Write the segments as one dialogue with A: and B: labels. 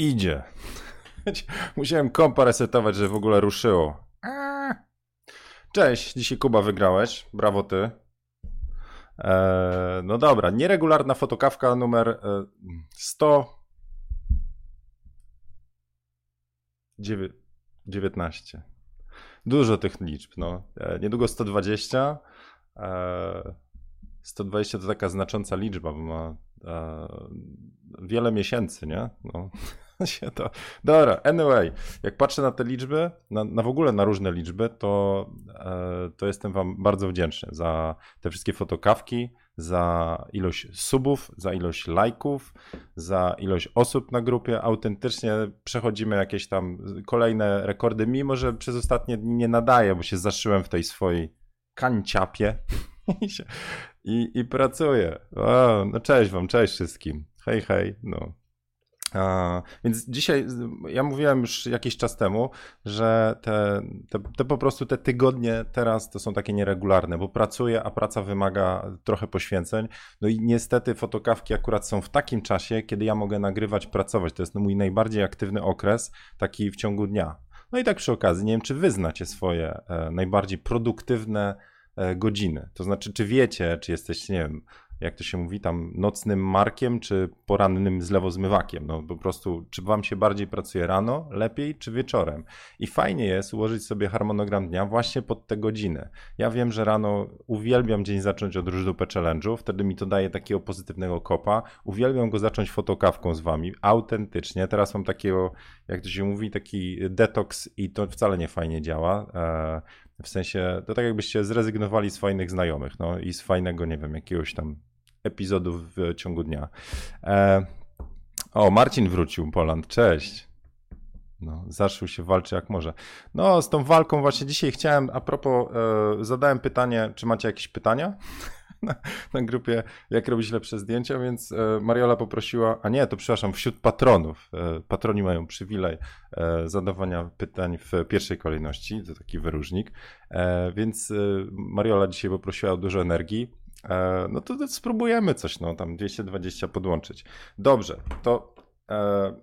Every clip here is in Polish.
A: Idzie. Musiałem kompa resetować, że w ogóle ruszyło. Cześć, dzisiaj Kuba wygrałeś. Brawo ty. Eee, no dobra, nieregularna fotokawka numer e, 100. 19. Dużo tych liczb, no. E, niedługo 120. E, 120 to taka znacząca liczba, bo ma e, wiele miesięcy, nie? No. się to. Dobra, anyway, jak patrzę na te liczby, na, na w ogóle na różne liczby, to, e, to jestem Wam bardzo wdzięczny za te wszystkie fotokawki, za ilość subów, za ilość lajków, za ilość osób na grupie. Autentycznie przechodzimy jakieś tam kolejne rekordy, mimo że przez ostatnie dni nie nadaję, bo się zaszyłem w tej swojej kanciapie i, i pracuję. No cześć Wam, cześć wszystkim. Hej, hej. No. A, więc dzisiaj, ja mówiłem już jakiś czas temu, że te, te, te, po prostu te tygodnie teraz to są takie nieregularne, bo pracuję, a praca wymaga trochę poświęceń. No i niestety fotokawki akurat są w takim czasie, kiedy ja mogę nagrywać, pracować. To jest mój najbardziej aktywny okres, taki w ciągu dnia. No i tak przy okazji, nie wiem, czy wy znacie swoje e, najbardziej produktywne e, godziny. To znaczy, czy wiecie, czy jesteście, nie wiem, jak to się mówi, tam nocnym markiem, czy porannym zlewozmywakiem. No po prostu, czy wam się bardziej pracuje rano, lepiej, czy wieczorem. I fajnie jest ułożyć sobie harmonogram dnia właśnie pod te godziny. Ja wiem, że rano uwielbiam dzień zacząć od różdupę challenge'u, wtedy mi to daje takiego pozytywnego kopa. Uwielbiam go zacząć fotokawką z wami, autentycznie. Teraz mam takiego, jak to się mówi, taki detoks i to wcale nie fajnie działa. E, w sensie, to tak jakbyście zrezygnowali z fajnych znajomych, no i z fajnego, nie wiem, jakiegoś tam epizodów w ciągu dnia. E... O, Marcin wrócił, Poland, cześć. No, zaszył się, walczy jak może. No, z tą walką właśnie dzisiaj chciałem, a propos, e, zadałem pytanie, czy macie jakieś pytania? Na, grupie, jak robić lepsze zdjęcia, więc e, Mariola poprosiła, a nie, to przepraszam, wśród patronów. E, patroni mają przywilej e, zadawania pytań w pierwszej kolejności, to taki wyróżnik, więc Mariola dzisiaj poprosiła o dużo energii. E, no to, to, spróbujemy coś, no tam 220 podłączyć. Dobrze, to e,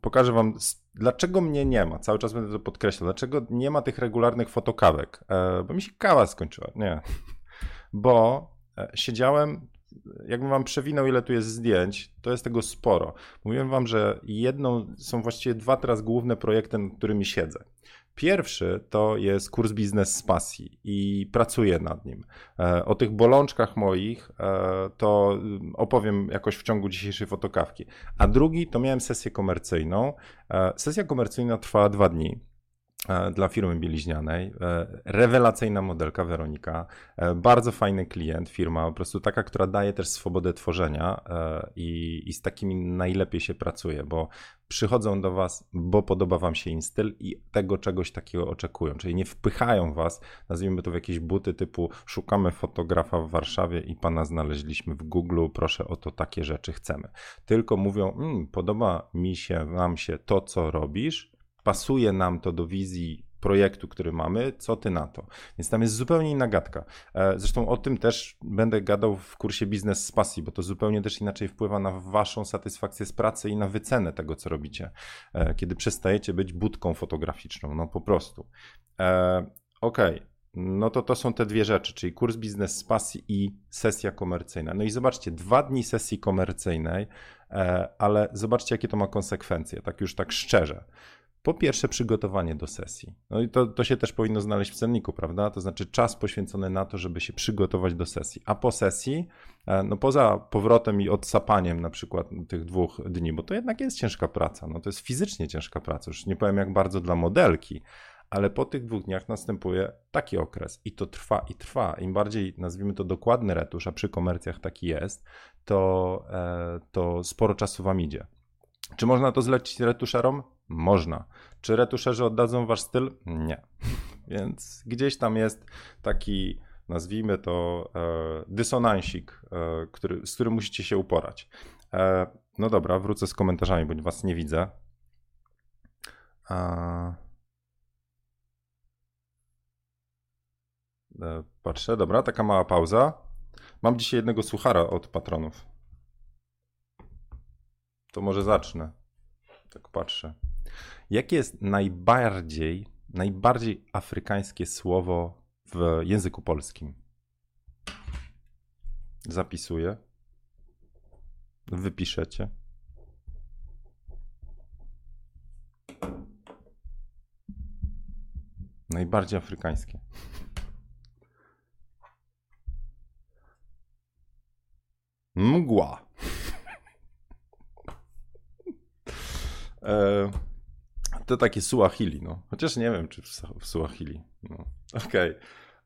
A: pokażę wam, dlaczego mnie nie ma. Cały czas będę to podkreślał. Dlaczego nie ma tych regularnych fotokawek? E, bo mi się kawa skończyła. Nie. Bo e, siedziałem, jakbym wam przewinął, ile tu jest zdjęć, to jest tego sporo. Mówiłem wam, że jedną, są właściwie dwa teraz główne projekty, nad którymi siedzę. Pierwszy to jest kurs biznes z pasji i pracuję nad nim. E, o tych bolączkach moich e, to opowiem jakoś w ciągu dzisiejszej fotokawki. A drugi to miałem sesję komercyjną. E, sesja komercyjna trwała dwa dni dla firmy bieliźnianej. Rewelacyjna modelka Weronika, bardzo fajny klient, firma po prostu taka, która daje też swobodę tworzenia i, i z takimi najlepiej się pracuje, bo przychodzą do Was, bo podoba Wam się in styl i tego czegoś takiego oczekują. Czyli nie wpychają Was, nazwijmy to w jakieś buty typu szukamy fotografa w Warszawie i Pana znaleźliśmy w Google, proszę o to takie rzeczy chcemy. Tylko mówią, mmm, podoba mi się, nam się to, co robisz, pasuje nam to do wizji projektu, który mamy, co ty na to? Więc tam jest zupełnie inna gadka. E, zresztą o tym też będę gadał w kursie Biznes z Pasji, bo to zupełnie też inaczej wpływa na waszą satysfakcję z pracy i na wycenę tego, co robicie, e, kiedy przestajecie być budką fotograficzną, no po prostu. E, okej. Okay. No to to są te dwie rzeczy, czyli kurs biznes z pasji i sesja komercyjna. No i zobaczcie, dwa dni sesji komercyjnej, ale zobaczcie, jakie to ma konsekwencje, tak już tak szczerze. Po pierwsze, przygotowanie do sesji. No i to, to się też powinno znaleźć w cenniku, prawda? To znaczy czas poświęcony na to, żeby się przygotować do sesji. A po sesji, e, no poza powrotem i odsapaniem na przykład tych dwóch dni, bo to jednak jest ciężka praca, no to jest fizycznie ciężka praca. Już nie powiem jak bardzo dla modelki, ale po tych dwóch dniach następuje taki okres i to trwa i trwa. Im bardziej, nazwijmy to, dokładny retusz, a przy komercjach taki jest, to, e, to sporo czasu wam idzie. Czy można to zlecić retuszerom? Można. Czy retuszerzy oddadzą wasz styl? Nie. Więc gdzieś tam jest taki, nazwijmy to, e, dysonansik, e, który, z którym musicie się uporać. E, no dobra, wrócę z komentarzami, bo was nie widzę. E, patrzę, dobra, taka mała pauza. Mam dzisiaj jednego suchara od patronów. To może zacznę. Tak patrzę. Jakie jest najbardziej, najbardziej afrykańskie słowo w języku polskim? Zapisuję. Wypiszecie. Najbardziej afrykańskie. Mgła. e, to takie Suahili, no. Chociaż nie wiem, czy w, w Suahili. No. Okej. Okay.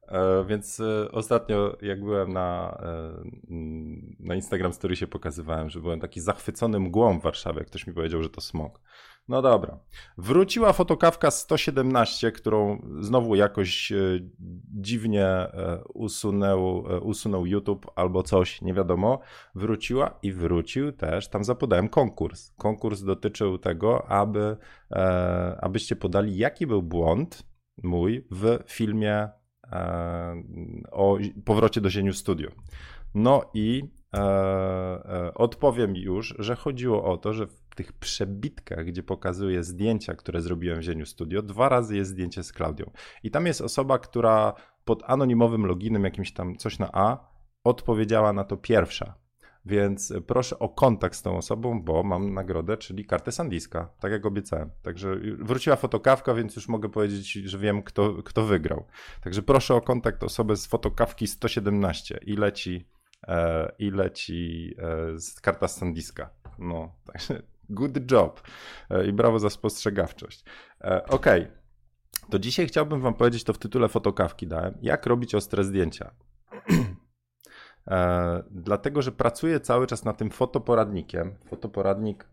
A: E, więc e, ostatnio, jak byłem na, e, na Instagram Story się pokazywałem, że byłem taki zachwycony mgłą w Warszawie. Ktoś mi powiedział, że to smog. No dobra. Wróciła fotokawka 117, którą znowu jakoś dziwnie usunął, usunął YouTube albo coś, nie wiadomo. Wróciła i wrócił też. Tam zapodałem konkurs. Konkurs dotyczył tego, aby, abyście podali, jaki był błąd mój w filmie E, o powrocie do Zieniu Studio. No i e, e, odpowiem już, że chodziło o to, że w tych przebitkach, gdzie pokazuję zdjęcia, które zrobiłem w Zieniu Studio, dwa razy jest zdjęcie z Klaudią. I tam jest osoba, która pod anonimowym loginem, jakimś tam coś na A, odpowiedziała na to pierwsza. Więc proszę o kontakt z tą osobą, bo mam nagrodę, czyli kartę Sandiska, tak jak obiecałem. Także wróciła fotokawka, więc już mogę powiedzieć, że wiem, kto, kto wygrał. Także proszę o kontakt osobę z fotokawki 117 i leci, e, i leci e, karta Sandiska. No, także good job e, i brawo za spostrzegawczość. Okay. To dzisiaj chciałbym Wam powiedzieć, to w tytule fotokawki dałem, jak robić ostre zdjęcia. Dlatego, że pracuję cały czas nad tym fotoporadnikiem. Fotoporadnik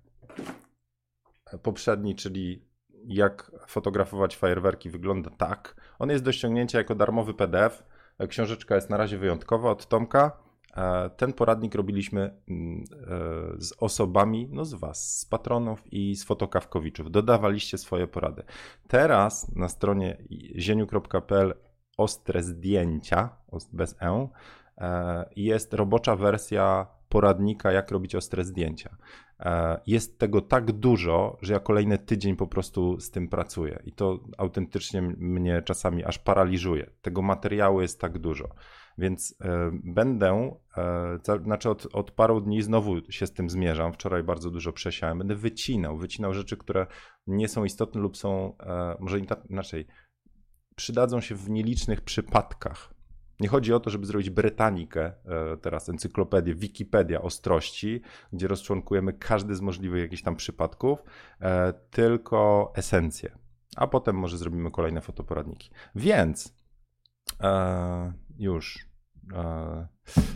A: poprzedni, czyli jak fotografować fajerwerki, wygląda tak. On jest do ściągnięcia jako darmowy PDF. Książeczka jest na razie wyjątkowa od Tomka. E, ten poradnik robiliśmy mm, e, z osobami, no z Was, z patronów i z fotokawkowiczów. Dodawaliście swoje porady. Teraz na stronie zieniu.pl ostre zdjęcia, bez e, E, jest robocza wersja poradnika, jak robić ostre zdjęcia. Jest tego tak dużo, że ja kolejny tydzień po prostu z tym pracuję i to autentycznie mnie czasami aż paraliżuje. Tego materiału jest tak dużo. Więc e, będę, znaczy od, od paru dni znowu się z tym zmierzam. Wczoraj bardzo dużo przesiałem. Będę wycinał, wycinał rzeczy, które nie są istotne lub są, może inaczej, przydadzą się w nielicznych przypadkach nie chodzi o to, żeby zrobić Brytanikę, e, teraz encyklopedię, Wikipedia ostrości, gdzie rozczłonkujemy każdy z możliwych jakichś tam przypadków, e, tylko esencję. A potem może zrobimy kolejne fotoporadniki. Więc e, już. E,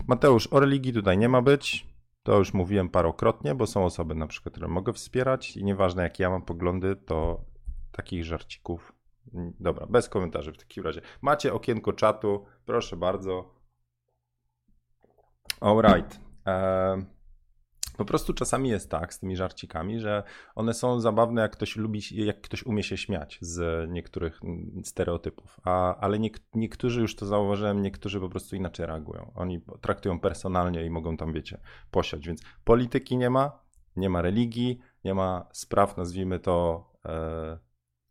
A: Mateusz, o religii tutaj nie ma być. To już mówiłem parokrotnie, bo są osoby na przykład, które mogę wspierać i nieważne jakie ja mam poglądy, to takich żarcików Dobra, bez komentarzy w takim razie. Macie okienko czatu, proszę bardzo. Alright. Eee, po prostu czasami jest tak z tymi żarcikami, że one są zabawne, jak ktoś lubi, jak ktoś umie się śmiać z niektórych stereotypów. A, ale nie, niektórzy już to zauważyłem, niektórzy po prostu inaczej reagują. Oni traktują personalnie i mogą tam, wiecie, posiać. Więc polityki nie ma, nie ma religii, nie ma spraw, nazwijmy to. E,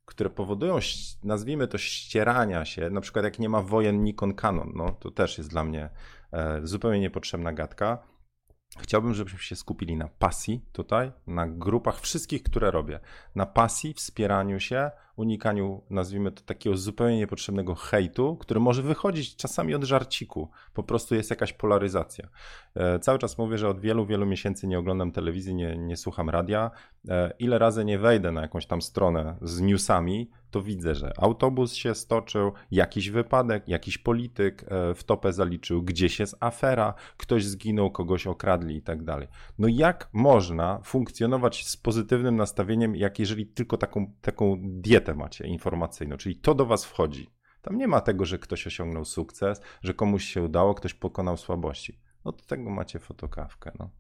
A: które powodują, nazwijmy to, ścierania się, na przykład jak nie ma wojen Nikon Canon, no to też jest dla mnie e, zupełnie niepotrzebna gadka. Chciałbym, żebyśmy się skupili na pasji tutaj, na grupach wszystkich, które robię, na pasji, wspieraniu się, unikaniu, nazwijmy to, takiego zupełnie niepotrzebnego hejtu, który może wychodzić czasami od żarciku. Po prostu jest jakaś polaryzacja. E, cały czas mówię, że od wielu, wielu miesięcy nie oglądam telewizji, nie, nie słucham radia. E, ile razy nie wejdę na jakąś tam stronę z newsami, to widzę, że autobus się stoczył, jakiś wypadek, jakiś polityk e, w topę zaliczył, gdzieś jest afera, ktoś zginął, kogoś okradli i tak dalej. No jak można funkcjonować z pozytywnym nastawieniem, jak jeżeli tylko taką, taką dietę macie informacyjną, czyli to do was wchodzi. Tam nie ma tego, że ktoś osiągnął sukces, że komuś się udało, ktoś pokonał słabości. No do tego macie fotokawkę. No.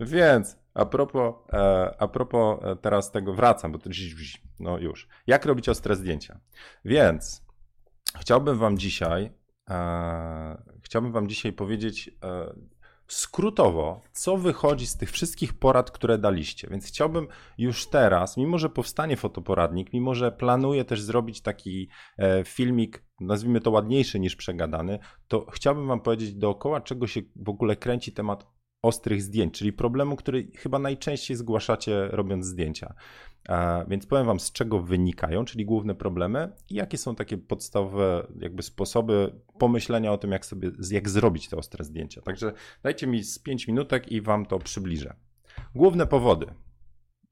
A: Więc a propos, e, a propos e, teraz tego wracam, bo to no już. Jak robić ostre zdjęcia? Więc chciałbym wam dzisiaj e, chciałbym wam dzisiaj powiedzieć skrótowo, co wychodzi z tych wszystkich porad, które daliście. Więc chciałbym już teraz, mimo że powstanie fotoporadnik, mimo że planuję też zrobić taki e, filmik, nazwijmy to ładniejszy niż przegadany, to chciałbym Wam powiedzieć dookoła, czego się w ogóle kręci temat ostrych zdjęć, czyli problemu, który chyba najczęściej zgłaszacie robiąc zdjęcia. Więc powiem Wam, z czego wynikają, czyli główne problemy i jakie są takie podstawowe jakby sposoby pomyślenia o tym, jak sobie, jak zrobić te ostre zdjęcia. Także dajcie mi z 5 minutek i Wam to przybliżę. Główne powody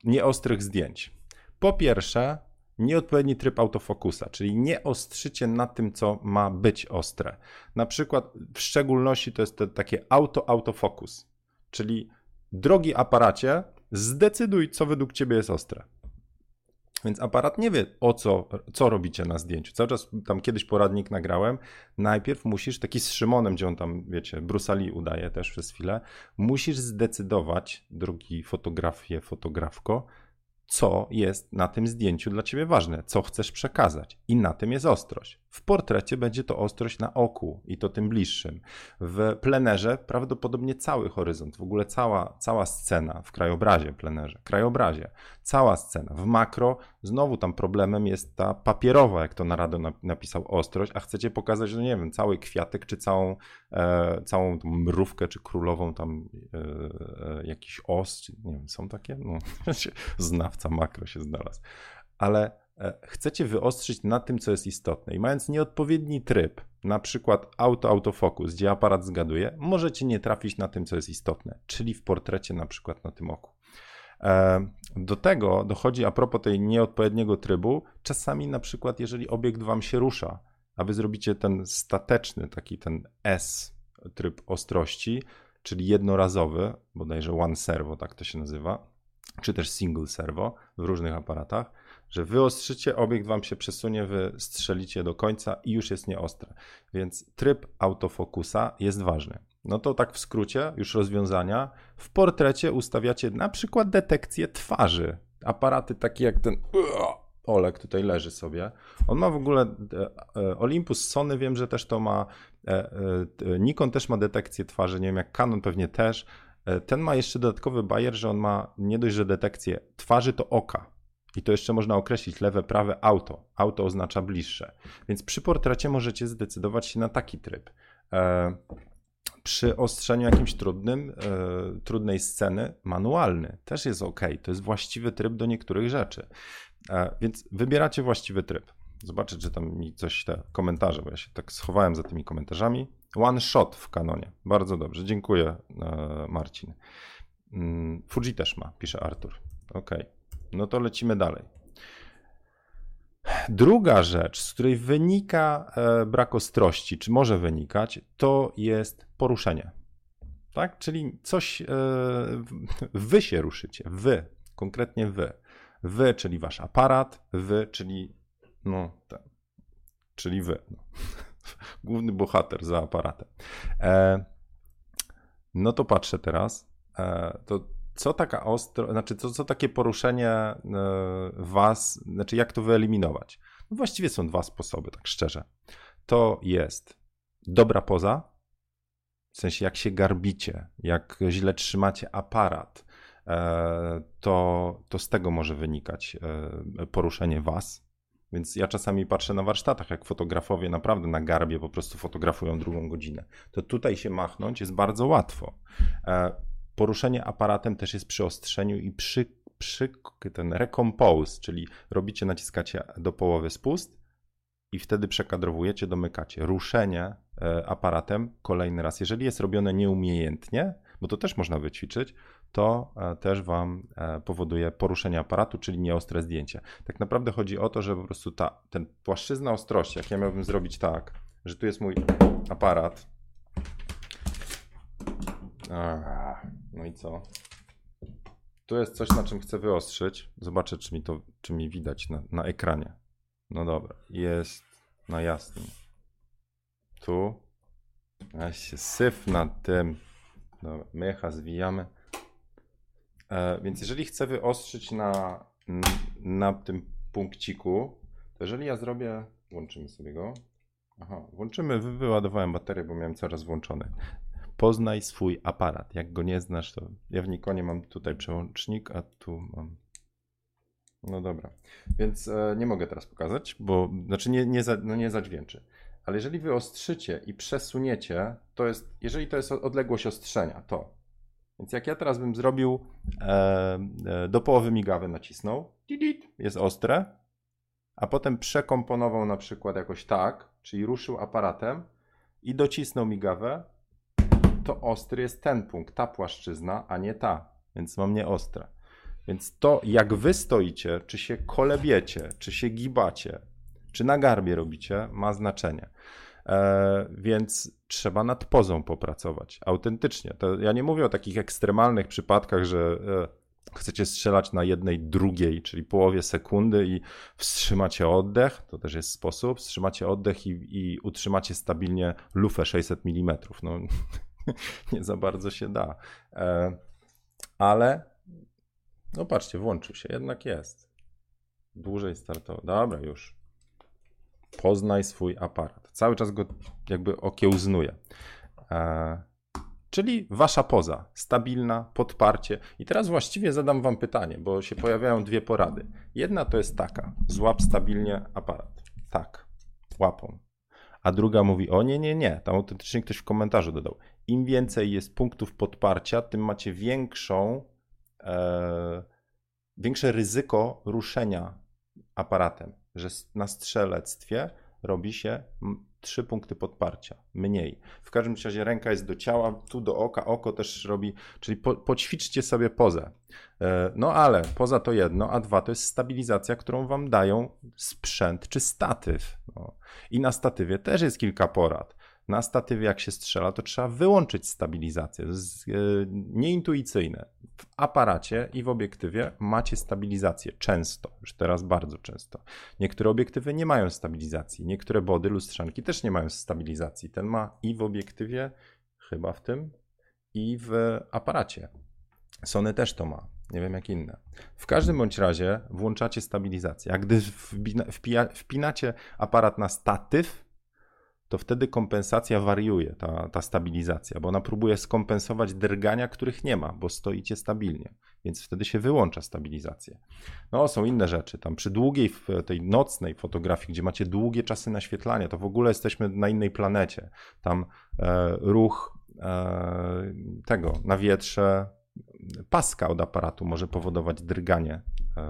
A: nieostrych zdjęć. Po pierwsze, nieodpowiedni tryb autofokusa, czyli nie ostrzycie na tym, co ma być ostre. Na przykład, w szczególności to jest to takie auto-autofokus, czyli drogi aparacie, zdecyduj, co według ciebie jest ostre. Więc aparat nie wie, o co, co robicie na zdjęciu. Cały czas tam kiedyś poradnik nagrałem. Najpierw musisz, taki z Szymonem, gdzie on tam, wiecie, Brusali udaje też przez chwilę, musisz zdecydować, drogi fotografie, fotografko, co jest na tym zdjęciu dla ciebie ważne, co chcesz przekazać. I na tym jest ostrość. W portrecie będzie to ostrość na oku i to tym bliższym. W plenerze prawdopodobnie cały horyzont, w ogóle cała, cała scena w krajobrazie, plenerze, krajobrazie, cała scena. W makro znowu tam problemem jest ta papierowa, jak to Narado napisał, ostrość, a chcecie pokazać, że nie wiem, cały kwiatek, czy całą, e, całą mrówkę, czy królową tam e, e, jakiś os, czy, nie wiem, są takie? No, znawca makro się znalazł. Ale chcecie wyostrzyć na tym, co jest istotne. I mając nieodpowiedni tryb, na przykład auto-autofokus, gdzie aparat zgaduje, możecie nie trafić na tym, co jest istotne, czyli w portrecie na przykład na tym oku. E, do tego dochodzi a propos tej nieodpowiedniego trybu, czasami na przykład jeżeli obiekt wam się rusza, a wy zrobicie ten stateczny, taki ten S tryb ostrości, czyli jednorazowy, bodajże one servo, tak to się nazywa, czy też single servo w różnych aparatach, że wyostrzycie, obiekt wam się przesunie, wy strzelicie do końca i już jest nieostre. Więc tryb autofokusa jest ważny. No to tak w skrócie, już rozwiązania. W portrecie ustawiacie na przykład detekcję twarzy. Aparaty takie jak ten Olek tutaj leży sobie. On ma w ogóle e, e, Olympus, Sony wiem, że też to ma. E, Nikon też ma detekcję twarzy, nie wiem jak Canon pewnie też. Ten ma jeszcze dodatkowy bajer, że on ma nie dość, że detekcję twarzy, to oka. I to jeszcze można określić lewe, prawe auto. Auto oznacza bliższe. Więc przy portrecie możecie zdecydować się na taki tryb. E, przy ostrzeniu jakimś trudnym, e, trudnej sceny, manualny też jest ok. To jest właściwy tryb do niektórych rzeczy. E, więc wybieracie właściwy tryb. Zobaczyć, że tam mi coś te komentarze, bo ja się tak schowałem za tymi komentarzami. One shot w kanonie. Bardzo dobrze. Dziękuję, Marcin. Mm, Fuji też ma, pisze Artur. Okej. Okay. No to lecimy dalej. Druga rzecz, z której wynika e, brak ostrości, czy może wynikać, to jest poruszenie. Tak? Czyli coś, e, wy się ruszycie, wy, konkretnie wy. Wy, czyli wasz aparat, wy, czyli no, ten, czyli wy. No. Główny bohater za aparatem. E, no to patrzę teraz. To co taka ostro, znaczy co, co takie poruszenie e, was, znaczy jak to wyeliminować? No właściwie są dwa sposoby, tak szczerze. To jest dobra poza, w sensie jak się garbicie, jak źle trzymacie aparat, e, to, to z tego może wynikać e, poruszenie was. Więc ja czasami patrzę na warsztatach, jak fotografowie naprawdę na garbie po prostu fotografują drugą godzinę. To tutaj się machnąć jest bardzo łatwo. Poruszenie aparatem też jest przy ostrzeniu i przy, przy ten recompose, czyli robicie, naciskacie do połowy spust i wtedy przekadrowujecie, domykacie. Ruszenie e, aparatem kolejny raz. Jeżeli jest robione nieumiejętnie, bo to też można wyćwiczyć, to e, też Wam e, powoduje poruszenie aparatu, czyli nieostre zdjęcie. Tak naprawdę chodzi o to, że po prostu ta ten płaszczyzna ostrości, jak ja miałbym zrobić tak, że tu jest mój aparat, no i co? Tu jest coś, na czym chcę wyostrzyć. Zobaczę, czy mi to, czy mi widać na, na ekranie. No dobra, jest na jasnym. Tu. Ja się syf nad tym. Dobra, mecha zwijamy. E, więc jeżeli chcę wyostrzyć na, na tym punkciku, to jeżeli ja zrobię, włączymy sobie go. Aha, włączymy, wyładowałem baterię, bo miałem coraz włączony. Poznaj swój aparat. Jak go nie znasz, to ja w Nikonie mam tutaj przełącznik, a tu mam. No dobra, więc e, nie mogę teraz pokazać, bo znaczy nie, nie, za, no nie zadźwięczy. Ale jeżeli wyostrzycie i przesuniecie, to jest, jeżeli to jest odległość ostrzenia, to. Więc jak ja teraz bym zrobił e, e, do połowy migawę nacisnął, jest ostre, a potem przekomponował na przykład jakoś tak, czyli ruszył aparatem i docisnął migawę, to ostry jest ten punkt, ta płaszczyzna, a nie ta, więc mam nie ostre. Więc to, jak wy stoicie, czy się kolebiecie, czy się gibacie, czy na garbie robicie, ma znaczenie. E, więc trzeba nad pozą popracować, autentycznie. To ja nie mówię o takich ekstremalnych przypadkach, że e, chcecie strzelać na jednej drugiej, czyli połowie sekundy i wstrzymacie oddech, to też jest sposób, wstrzymacie oddech i, i utrzymacie stabilnie lufę 600 mm. No, nie za bardzo się da. E, ale, no patrzcie, włączył się, jednak jest. Dłużej startował. Dobra, już. Poznaj swój aparat. Cały czas go jakby okiełznuje. E, czyli wasza poza, stabilna, podparcie. I teraz właściwie zadam wam pytanie, bo się pojawiają dwie porady. Jedna to jest taka: złap stabilnie aparat. Tak, łapą. A druga mówi: O nie, nie, nie. Tam autentycznie ktoś w komentarzu dodał. Im więcej jest punktów podparcia, tym macie większą, e, większe ryzyko ruszenia aparatem że na strzelectwie robi się trzy punkty podparcia, mniej. W każdym razie ręka jest do ciała, tu do oka, oko też robi, czyli po, poćwiczcie sobie pozę. E, no ale poza to jedno, a dwa to jest stabilizacja, którą wam dają sprzęt czy statyw. No. I na statywie też jest kilka porad na statywie jak się strzela, to trzeba wyłączyć stabilizację. To jest e, nieintuicyjne. W aparacie i w obiektywie macie stabilizację często, już teraz bardzo często. Niektóre obiektywy nie mają stabilizacji, niektóre body, lustrzanki też nie mają stabilizacji. Ten ma i w obiektywie, chyba w tym, i w aparacie. Sony też to ma. Nie wiem jak inne. W każdym bądź razie włączacie stabilizację. A gdy wpinacie aparat na statyw, to wtedy kompensacja wariuje, ta, ta stabilizacja, bo ona próbuje skompensować drgania, których nie ma, bo stoicie stabilnie, więc wtedy się wyłącza stabilizację. No, są inne rzeczy. Tam przy długiej, tej nocnej fotografii, gdzie macie długie czasy naświetlania, to w ogóle jesteśmy na innej planecie. Tam e, ruch e, tego na wietrze, paska od aparatu może powodować drganie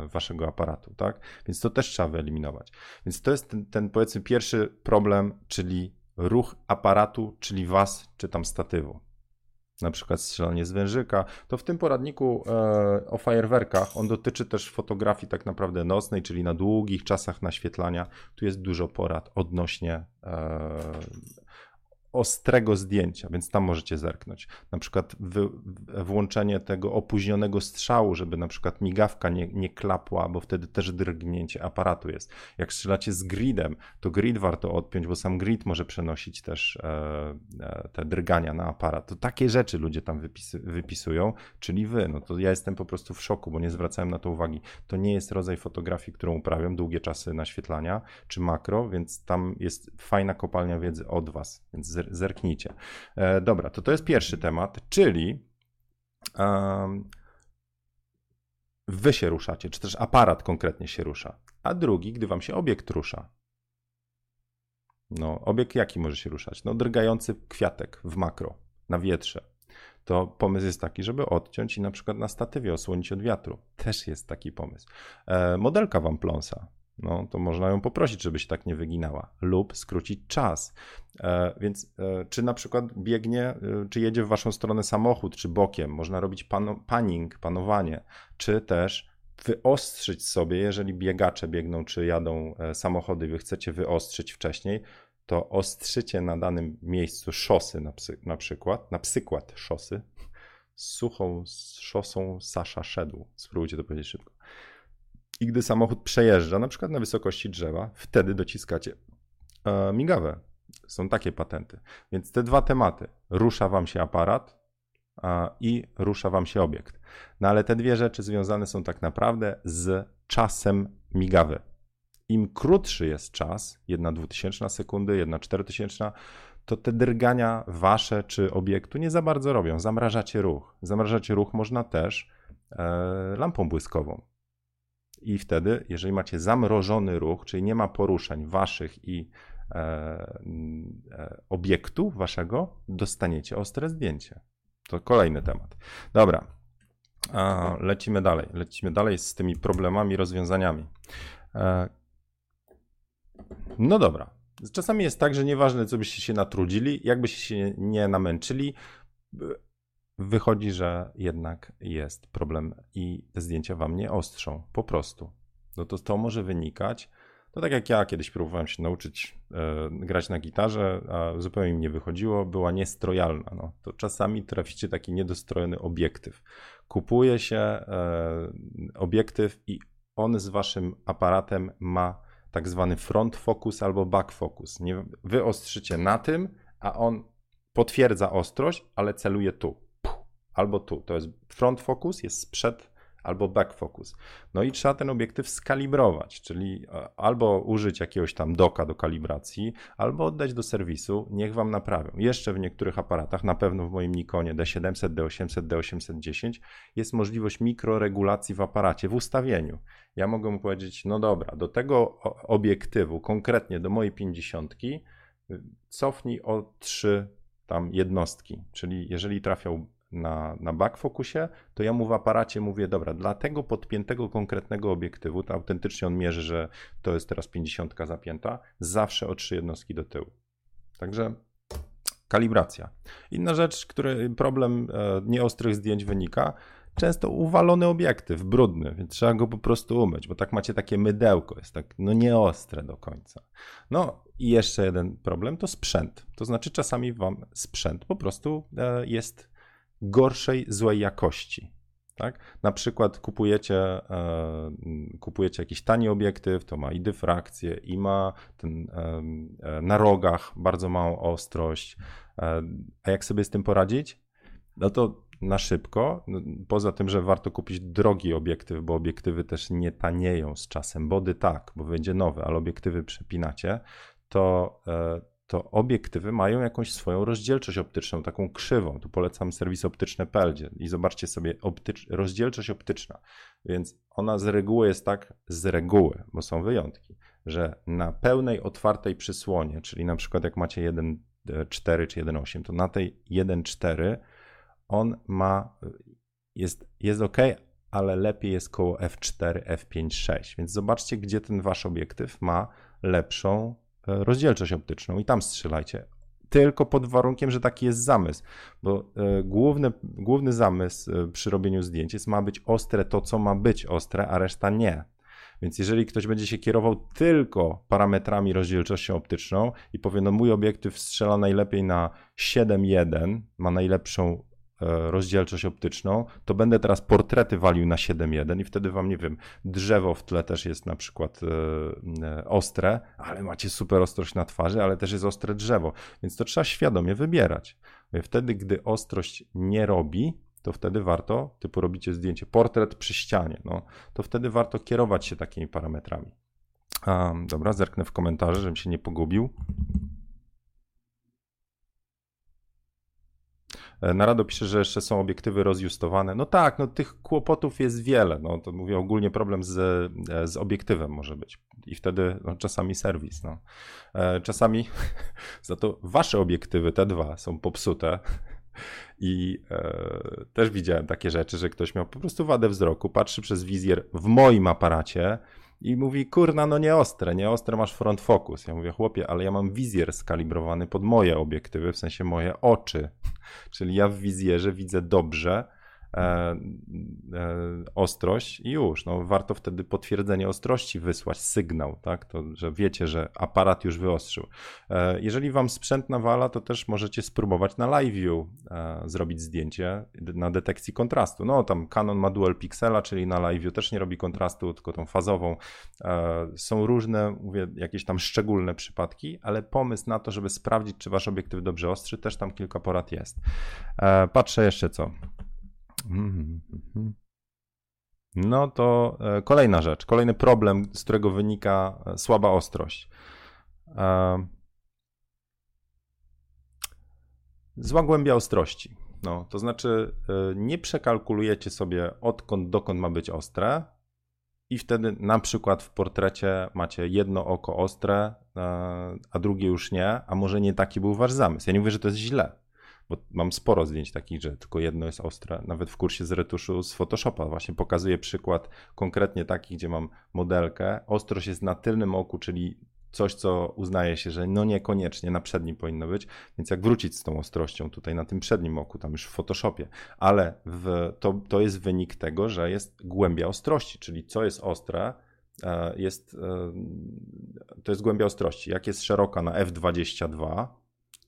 A: waszego aparatu, tak? Więc to też trzeba wyeliminować. Więc to jest ten, ten powiedzmy pierwszy problem, czyli ruch aparatu, czyli was, czy tam statywu. Na przykład strzelanie z wężyka. To w tym poradniku e, o fajerwerkach on dotyczy też fotografii tak naprawdę nocnej, czyli na długich czasach naświetlania. Tu jest dużo porad odnośnie e, ostrego zdjęcia, więc tam możecie zerknąć. Na przykład wy, włączenie tego opóźnionego strzału, żeby na przykład migawka nie, nie klapła, bo wtedy też drgnięcie aparatu jest. Jak strzelacie z gridem, to grid warto odpiąć, bo sam grid może przenosić też e, e, te drgania na aparat. To takie rzeczy ludzie tam wypisy, wypisują, czyli wy. No to ja jestem po prostu w szoku, bo nie zwracałem na to uwagi. To nie jest rodzaj fotografii, którą uprawiam, długie czasy naświetlania czy makro, więc tam jest fajna kopalnia wiedzy od was, więc zerknijcie. E, dobra, to to jest pierwszy temat, czyli um, wy się ruszacie, czy też aparat konkretnie się rusza, a drugi, gdy wam się obiekt rusza. No, obiekt jaki może się ruszać? No, drgający kwiatek w makro, na wietrze. To pomysł jest taki, żeby odciąć i na przykład na statywie osłonić od wiatru. Też jest taki pomysł. E, modelka wam pląsa no to można ją poprosić, żeby się tak nie wyginała, lub skrócić czas. E, więc e, czy na przykład biegnie, e, czy jedzie w waszą stronę samochód, czy bokiem, można robić pano, panning, panowanie, czy też wyostrzyć sobie, jeżeli biegacze biegną, czy jadą samochody, wy chcecie wyostrzyć wcześniej, to ostrzycie na danym miejscu szosy na, psy, na przykład, na przykład szosy, suchą szosą Sasza szedł. Spróbujcie to powiedzieć szybko. I gdy samochód przejeżdża, na przykład na wysokości drzewa, wtedy dociskacie e, migawę. Są takie patenty. Więc te dwa tematy. Rusza wam się aparat a, i rusza wam się obiekt. No ale te dwie rzeczy związane są tak naprawdę z czasem migawy. Im krótszy jest czas, jedna dwutysięczna sekundy, jedna czterotysięczna, to te drgania wasze czy obiektu nie za bardzo robią. Zamrażacie ruch. Zamrażacie ruch można też e, lampą błyskową. I wtedy, jeżeli macie zamrożony ruch, czyli nie ma poruszeń waszych i e, e, obiektu waszego, dostaniecie ostre zdjęcie. To kolejny temat. Dobra, lecimy dalej. Lecimy dalej z tymi problemami, rozwiązaniami. E, no dobra. Czasami jest tak, że nieważne, co byście się natrudzili, jakbyście się nie namęczyli, wychodzi, że jednak jest problem i te zdjęcia wam nie ostrzą. Po prostu. No to to może wynikać. To tak jak ja kiedyś próbowałem się nauczyć e, grać na gitarze, a zupełnie mi nie wychodziło, była niestrojalna. No, to czasami traficie taki niedostrojony obiektyw. Kupuje się e, obiektyw i on z waszym aparatem ma tak zwany front focus albo back focus. Nie, wy ostrzycie na tym, a on potwierdza ostrość, ale celuje tu. Albo tu. To jest front focus, jest sprzed albo back focus. No i trzeba ten obiektyw skalibrować, czyli e, albo użyć jakiegoś tam doka do kalibracji, albo oddać do serwisu, niech wam naprawią. Jeszcze w niektórych aparatach, na pewno w moim Nikonie D700, D800, D810 jest możliwość mikroregulacji w aparacie, w ustawieniu. Ja mogę mu powiedzieć, no dobra, do tego obiektywu, konkretnie do mojej 50, cofnij o 3 tam jednostki, czyli jeżeli trafiał na, na backfocusie, to ja mu w aparacie mówię, dobra, dla tego podpiętego konkretnego obiektywu, to autentycznie on mierzy, że to jest teraz 50 zapięta, zawsze o trzy jednostki do tyłu. Także kalibracja. Inna rzecz, który problem e, nieostrych zdjęć wynika, często uwalony obiektyw, brudny, więc trzeba go po prostu umyć, bo tak macie takie mydełko, jest tak no nieostre do końca. No i jeszcze jeden problem to sprzęt. To znaczy czasami wam sprzęt po prostu e, jest gorszej, złej jakości. Tak? Na przykład kupujecie, e, kupujecie jakiś tani obiektyw, to ma i dyfrakcję, i ma ten, e, na rogach bardzo małą ostrość. E, a jak sobie z tym poradzić? No to na szybko, poza tym, że warto kupić drogi obiektyw, bo obiektywy też nie tanieją z czasem. Body tak, bo będzie nowe, ale obiektywy przepinacie, to e, to obiektywy mają jakąś swoją rozdzielczość optyczną, taką krzywą. Tu polecam serwis optyczne.pl i zobaczcie sobie optycz, rozdzielczość optyczna. Więc ona z reguły jest tak, z reguły, bo są wyjątki, że na pełnej otwartej przysłonie, czyli na przykład jak macie 1.4 czy 1.8, to na tej 1.4 on ma, jest, jest ok, ale lepiej jest koło f4, f5, 6. Więc zobaczcie, gdzie ten wasz obiektyw ma lepszą E, rozdzielczość optyczną i tam strzelajcie. Tylko pod warunkiem, że taki jest zamysł, bo e, główny, główny zamysł e, przy robieniu zdjęć jest ma być ostre to, co ma być ostre, a reszta nie. Więc jeżeli ktoś będzie się kierował tylko parametrami rozdzielczością optyczną i powie, no mój obiektyw strzela najlepiej na 7.1, ma najlepszą rozdzielczość optyczną, to będę teraz portrety walił na 7.1 i wtedy wam, nie wiem, drzewo w tle też jest na przykład e, e, ostre, ale macie super ostrość na twarzy, ale też jest ostre drzewo, więc to trzeba świadomie wybierać. Wtedy, gdy ostrość nie robi, to wtedy warto, typu robicie zdjęcie portret przy ścianie, no, to wtedy warto kierować się takimi parametrami. Dobra, zerknę w komentarze, żebym się nie pogubił. Narado pisze, że jeszcze są obiektywy rozjustowane. No tak, no tych kłopotów jest wiele. No to mówię ogólnie problem z, e, z obiektywem może być. I wtedy no, czasami serwis. No. E, czasami za to wasze obiektywy, te dwa, są popsute. I e, też widziałem takie rzeczy, że ktoś miał po prostu wadę wzroku, patrzy przez wizjer w moim aparacie i mówi, kurna, no nie ostre, nie ostre masz front focus. Ja mówię, chłopie, ale ja mam wizjer skalibrowany pod moje obiektywy, w sensie moje oczy. Czyli ja w wizjerze widzę dobrze, E, e, ostrość i już. No, warto wtedy potwierdzenie ostrości wysłać, sygnał, tak? to, że wiecie, że aparat już wyostrzył. E, jeżeli wam sprzęt nawala, to też możecie spróbować na live view zrobić zdjęcie na detekcji kontrastu. No tam Canon ma dual pixela, czyli na live view też nie robi kontrastu, tylko tą fazową. Są różne, mówię, jakieś tam szczególne przypadki, ale pomysł na to, żeby sprawdzić, czy wasz obiektyw dobrze ostrzy, też tam kilka porad jest. Patrzę jeszcze co. Mhm, mhm. No to e, kolejna rzecz, kolejny problem, z którego wynika e, słaba ostrość. E, Zła głębia ostrości. No, to znaczy nie przekalkulujecie sobie odkąd dokąd ma być ostre, i wtedy na przykład w portrecie macie jedno oko ostre, a drugie już nie, a może nie taki był wasz zamysł. Ja nie mówię, że to jest źle, bo mam sporo zdjęć takich, że tylko jedno jest ostre. Nawet w kursie z retuszu z Photoshopa właśnie pokazuję przykład konkretnie taki, gdzie mam modelkę. Ostrość jest na tylnym oku, czyli coś, co uznaje się, że no niekoniecznie na przednim powinno być, więc jak wrócić z tą ostrością tutaj na tym przednim oku, tam już w Photoshopie, ale w, to, to jest wynik tego, że jest głębia ostrości, czyli co jest ostre, e, jest, e, to jest głębia ostrości. Jak jest szeroka na f22,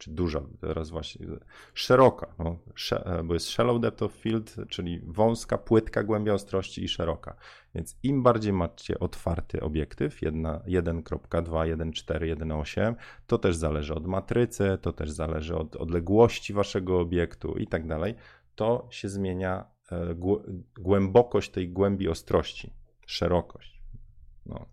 A: czy duża, teraz właśnie, szeroka, no, e, bo jest shallow depth of field, czyli wąska, płytka głębia ostrości i szeroka. Więc im bardziej macie otwarty obiektyw, 1.2, 1.4, 1.8, to też zależy od matrycy, to też zależy od odległości waszego obiektu i tak dalej, to się zmienia e, głębokość tej głębi ostrości, szerokość. No.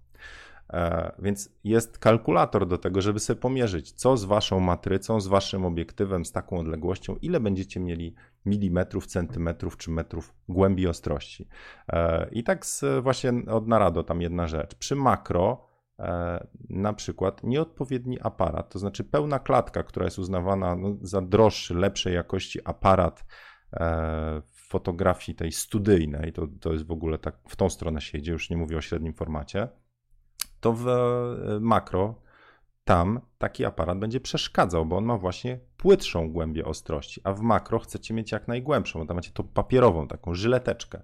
A: E, więc jest kalkulator do tego, żeby sobie pomierzyć, co z waszą matrycą, z waszym obiektywem, z taką odległością, ile będziecie mieli milimetrów, centymetrów czy metrów głębi ostrości. E, I tak właśnie od narado tam jedna rzecz. Przy makro e, na przykład nieodpowiedni aparat, to znaczy pełna klatka, która jest uznawana no, za droższy, lepszej jakości aparat w fotografii tej studyjnej, to, to jest w ogóle tak w tą stronę się idzie, już nie mówię o średnim formacie, to w e, makro tam taki aparat będzie przeszkadzał, bo on ma właśnie płytszą głębię ostrości, a w makro chcecie mieć jak najgłębszą, bo tam macie tą papierową, taką żyleteczkę,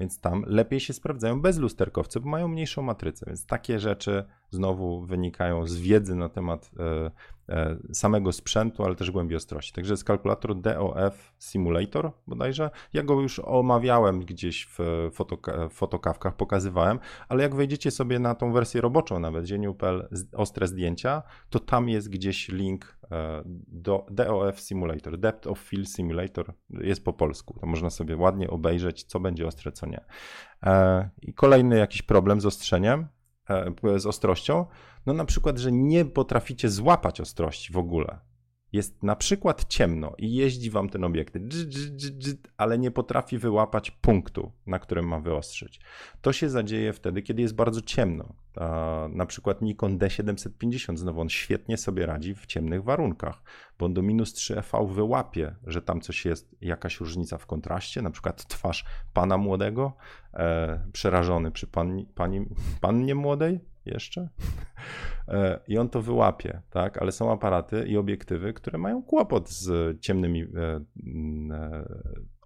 A: więc tam lepiej się sprawdzają bez lusterkowcy, bo mają mniejszą matrycę, więc takie rzeczy znowu wynikają z wiedzy na temat e, e, samego sprzętu, ale też głębi ostrości. Także jest kalkulator DOF Simulator bodajże. Ja go już omawiałem gdzieś w fotoka fotokawkach, pokazywałem, ale jak wejdziecie sobie na tą wersję roboczą nawet, zieniu.pl ostre zdjęcia, to tam jest gdzieś link e, do DOF Simulator, Depth of Field Simulator, jest po polsku. To można sobie ładnie obejrzeć, co będzie ostre, co nie. I kolejny jakiś problem z ostrzeniem, E, z ostrością, no na przykład, że nie potraficie złapać ostrości w ogóle. Jest na przykład ciemno i jeździ wam ten obiekt, ale nie potrafi wyłapać punktu, na którym ma wyostrzyć. To się zadzieje wtedy, kiedy jest bardzo ciemno. Na przykład Nikon D750, znowu on świetnie sobie radzi w ciemnych warunkach, bo on do minus 3 EV wyłapie, że tam coś jest, jakaś różnica w kontraście, na przykład twarz pana młodego, e, przerażony przy pani, pani, pannie młodej, jeszcze e, i on to wyłapie, tak? Ale są aparaty i obiektywy, które mają kłopot z ciemnymi e, e,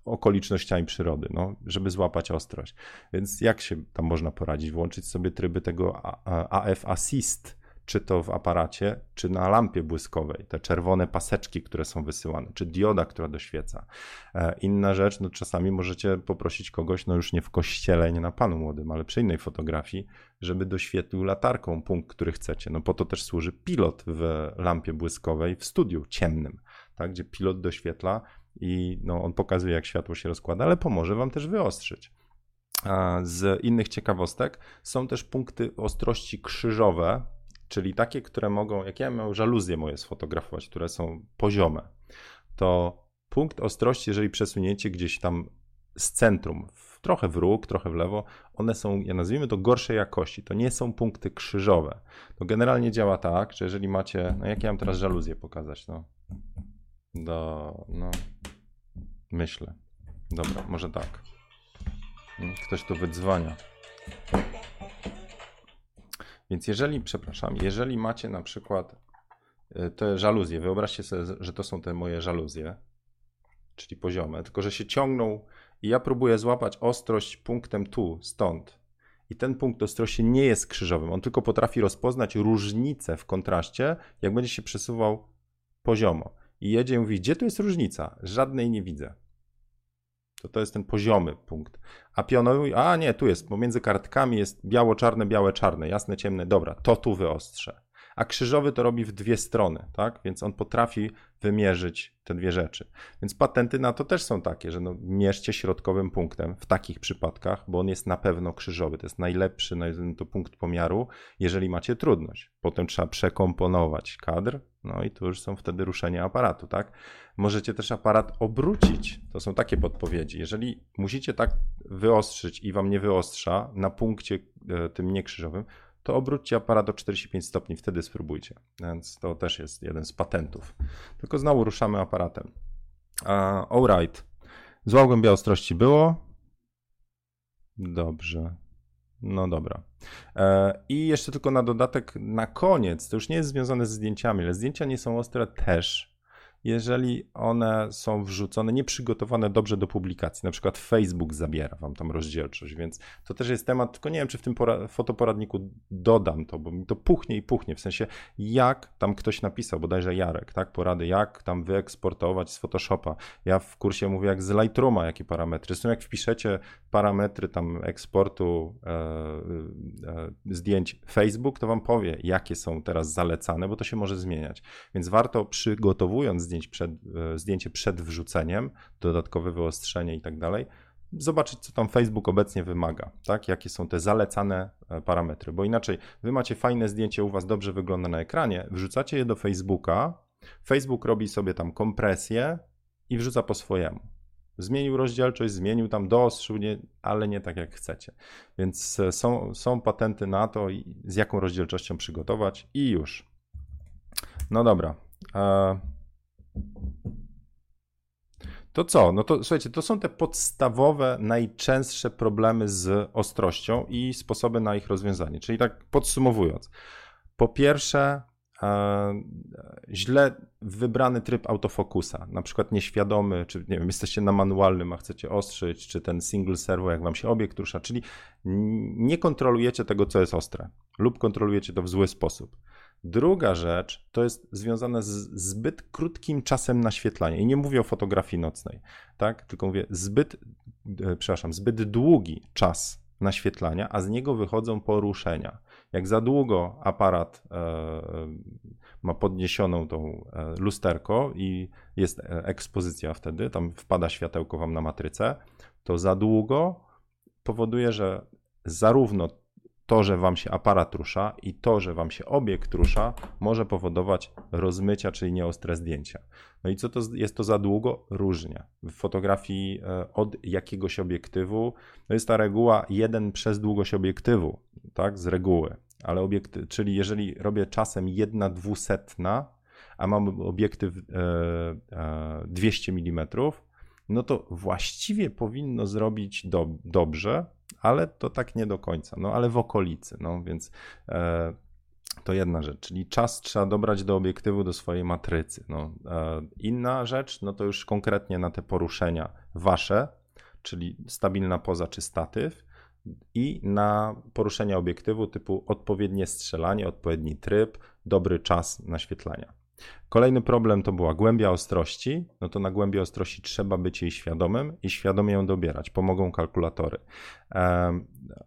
A: okolicznościami przyrody, no, żeby złapać ostrość. Więc jak się tam można poradzić? Włączyć sobie tryby tego AF Assist, czy to w aparacie, czy na lampie błyskowej, te czerwone paseczki, które są wysyłane, czy dioda, która doświeca. E, inna rzecz, no czasami możecie poprosić kogoś, no już nie w kościele, nie na panu młodym, ale przy innej fotografii, żeby doświetlił latarką punkt, który chcecie. No po to też służy pilot w lampie błyskowej w studiu ciemnym, tak, gdzie pilot doświetla i no, on pokazuje, jak światło się rozkłada, ale pomoże wam też wyostrzyć. Z innych ciekawostek są też punkty ostrości krzyżowe, czyli takie, które mogą, jak ja miał żaluzje moje sfotografować, które są poziome, to punkt ostrości, jeżeli przesunięcie gdzieś tam z centrum, trochę w róg, trochę w lewo, one są, ja nazwijmy to gorszej jakości. To nie są punkty krzyżowe. To generalnie działa tak, że jeżeli macie, no jak ja mam teraz żaluzję pokazać, no, do, no, myślę. Dobra, może tak. Ktoś tu wydzwania. Więc jeżeli, przepraszam, jeżeli macie na przykład e, te żaluzje, wyobraźcie sobie, że to są te moje żaluzje, czyli poziome, tylko że się ciągną i ja próbuję złapać ostrość punktem tu, stąd. I ten punkt ostrości nie jest krzyżowym, on tylko potrafi rozpoznać różnicę w kontraście, jak będzie się przesuwał poziomo. I jedzie i mówi, gdzie tu jest różnica? Żadnej nie widzę. To to jest ten poziomy punkt. A pionowy, a nie, tu jest, pomiędzy kartkami jest biało-czarne, białe-czarne, jasne, ciemne, dobra, to tu wyostrzę. A krzyżowy to robi w dwie strony, tak? Więc on potrafi wymierzyć te dwie rzeczy. Więc patenty na to też są takie, że no, mierzcie środkowym punktem w takich przypadkach, bo on jest na pewno krzyżowy. To jest najlepszy to punkt pomiaru, jeżeli macie trudność. Potem trzeba przekomponować kadr, no i tu już są wtedy ruszenia aparatu, tak? Możecie też aparat obrócić. To są takie podpowiedzi. Jeżeli musicie tak wyostrzyć i wam nie wyostrza na punkcie e, tym niekrzyżowym, to obróćcie aparat o 45 stopni, wtedy spróbujcie. Więc to też jest jeden z patentów. Tylko znowu ruszamy aparatem. Uh, alright. Zła głębia ostrości było. Dobrze. No dobra. E, I jeszcze tylko na dodatek, na koniec, to już nie jest związane z zdjęciami, ale zdjęcia nie są ostre też, jeżeli one są wrzucone, nieprzygotowane dobrze do publikacji. Na przykład Facebook zabiera wam tam rozdzielczość, więc to też jest temat, tylko nie wiem, czy w tym fotoporadniku dodam to, bo mi to puchnie i puchnie, w sensie jak tam ktoś napisał, bodajże Jarek, tak, porady, jak tam wyeksportować z Photoshopa. Ja w kursie mówię jak z Lightrooma, jakie parametry. Zresztą jak wpiszecie parametry tam eksportu e, e, zdjęć Facebook, to wam powie, jakie są teraz zalecane, bo to się może zmieniać. Więc warto przygotowując zdjęć przed, e, zdjęcie przed wrzuceniem, dodatkowe wyostrzenie i tak dalej, zobaczyć, co tam Facebook obecnie wymaga, tak? jakie są te zalecane e, parametry, bo inaczej wy macie fajne zdjęcie, u was dobrze wygląda na ekranie, wrzucacie je do Facebooka, Facebook robi sobie tam kompresję i wrzuca po swojemu. Zmienił rozdzielczość, zmienił tam doostrzył, nie, ale nie tak jak chcecie. Więc e, są, są patenty na to, z jaką rozdzielczością przygotować i już. No dobra. To co? No to słuchajcie, to są te podstawowe, najczęstsze problemy z ostrością i sposoby na ich rozwiązanie. Czyli tak podsumowując. Po pierwsze, e, źle wybrany tryb autofokusa, na przykład nieświadomy, czy nie wiem, jesteście na manualnym, a chcecie ostrzyć, czy ten single servo, jak wam się obiekt rusza, czyli nie kontrolujecie tego, co jest ostre, lub kontrolujecie to w zły sposób. Druga rzecz to jest związane z zbyt krótkim czasem naświetlania. I nie mówię o fotografii nocnej, tak? Tylko mówię zbyt, e, przepraszam, zbyt długi czas naświetlania, a z niego wychodzą poruszenia. Jak za długo aparat e, ma podniesioną tą e, lusterko i jest ekspozycja wtedy, tam wpada światełko wam na matrycę, to za długo powoduje, że zarówno to, że wam się aparat rusza i to, że wam się obiekt rusza, może powodować rozmycia, czyli nieostre zdjęcia. No i co to jest to za długo? Różnie. W fotografii e, od jakiegoś obiektywu, no jest ta reguła 1 przez długość obiektywu, tak, z reguły. Ale obiekty, czyli jeżeli robię czasem jedna dwusetna, a mam obiektyw e, e, 200 mm, no to właściwie powinno zrobić do, dobrze, ale to tak nie do końca, no ale w okolicy, no więc e, to jedna rzecz, czyli czas trzeba dobrać do obiektywu, do swojej matrycy. No, e, inna rzecz, no to już konkretnie na te poruszenia wasze, czyli stabilna poza czy statyw i na poruszenia obiektywu typu odpowiednie strzelanie, odpowiedni tryb, dobry czas naświetlania. Kolejny problem to była głębia ostrości. No to na głębi ostrości trzeba być jej świadomym i świadomie ją dobierać. Pomogą kalkulatory.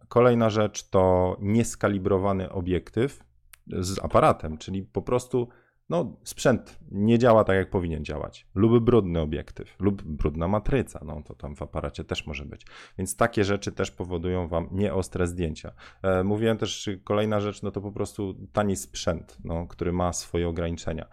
A: Kolejna rzecz to nieskalibrowany obiektyw z aparatem, czyli po prostu no, sprzęt nie działa tak, jak powinien działać. Lub brudny obiektyw, lub brudna matryca, no to tam w aparacie też może być. Więc takie rzeczy też powodują wam nieostre zdjęcia. E, mówiłem też, kolejna rzecz, no to po prostu tani sprzęt, no, który ma swoje ograniczenia.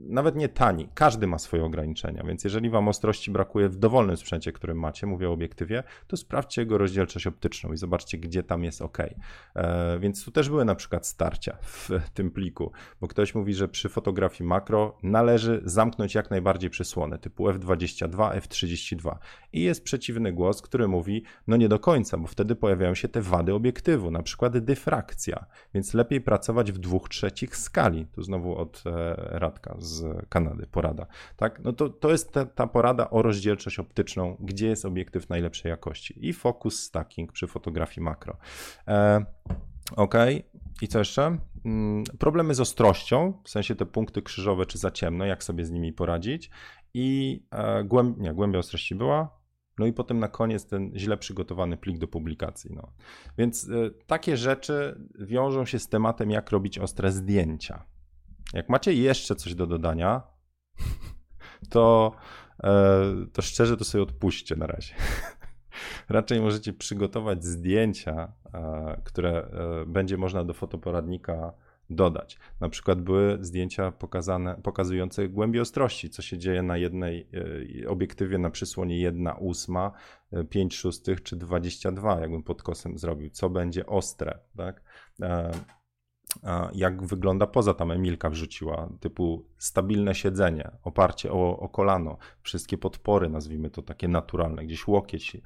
A: Nawet nie tani, każdy ma swoje ograniczenia, więc jeżeli wam ostrości brakuje w dowolnym sprzęcie, który macie, mówię o obiektywie, to sprawdźcie jego rozdzielczość optyczną i zobaczcie, gdzie tam jest ok. E, więc tu też były na przykład starcia w tym pliku, bo ktoś mówi, że przy fotografii makro należy zamknąć jak najbardziej przysłonę typu f22, f32 i jest przeciwny głos, który mówi, no nie do końca, bo wtedy pojawiają się te wady obiektywu, na przykład dyfrakcja, więc lepiej pracować w dwóch trzecich skali. Tu znowu od e, Radka z Kanady, porada. Tak? No to, to jest ta, ta porada o rozdzielczość optyczną, gdzie jest obiektyw najlepszej jakości i focus stacking przy fotografii makro. E, ok, i co jeszcze? Mm, problemy z ostrością, w sensie te punkty krzyżowe czy za ciemno, jak sobie z nimi poradzić. I e, głęb, nie, głębia ostrości była, no i potem na koniec ten źle przygotowany plik do publikacji. No. Więc y, takie rzeczy wiążą się z tematem, jak robić ostre zdjęcia. Jak macie jeszcze coś do dodania, to, e, to szczerze to sobie odpuśćcie na razie. Raczej możecie przygotować zdjęcia, e, które e, będzie można do fotoporadnika dodać. Na przykład były zdjęcia pokazane, pokazujące głębię ostrości, co się dzieje na jednej obiektywie na przysłonie 1 ósma, 5 szóstych czy 22, jakbym pod kosem zrobił, co będzie ostre, tak? Jak wygląda poza tam Emilka wrzuciła, typu stabilne siedzenie, oparcie o, o kolano, wszystkie podpory, nazwijmy to takie naturalne, gdzieś łokieć,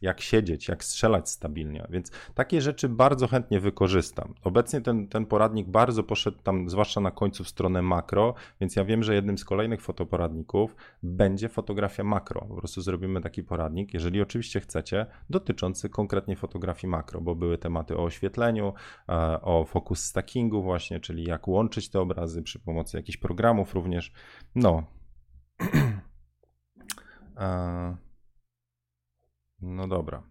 A: jak siedzieć, jak strzelać stabilnie, więc takie rzeczy bardzo chętnie wykorzystam. Obecnie ten, ten poradnik bardzo poszedł tam, zwłaszcza na końcu w stronę makro, więc ja wiem, że jednym z kolejnych fotoporadników będzie fotografia makro. Po prostu zrobimy taki poradnik, jeżeli oczywiście chcecie, dotyczący konkretnie fotografii makro, bo były tematy o oświetleniu, e, o focus stackingu właśnie, czyli jak łączyć te obrazy przy pomocy jakichś programów również. No. e no dobra.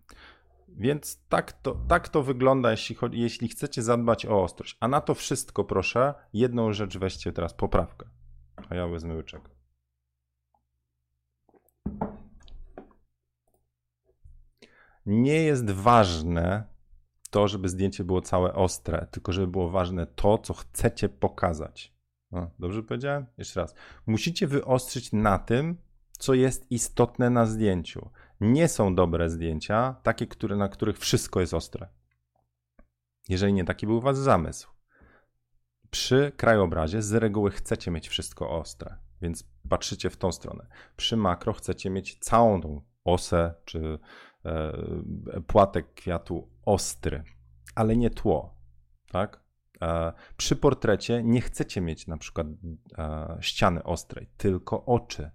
A: Więc tak to, tak to wygląda, jeśli, jeśli chcecie zadbać o ostrość. A na to wszystko, proszę, jedną rzecz weźcie teraz, poprawkę. A ja wezmę łyczek. Nie jest ważne to, żeby zdjęcie było całe ostre, tylko żeby było ważne to, co chcecie pokazać. No, dobrze powiedziałem? Jeszcze raz. Musicie wyostrzyć na tym, co jest istotne na zdjęciu nie są dobre zdjęcia, takie, które, na których wszystko jest ostre. Jeżeli nie taki był u Was zamysł. Przy krajobrazie z reguły chcecie mieć wszystko ostre, więc patrzycie w tą stronę. Przy makro chcecie mieć całą tą osę czy e, płatek kwiatu ostry, ale nie tło. Tak? E, przy portrecie nie chcecie mieć na przykład e, ściany ostrej, tylko oczy.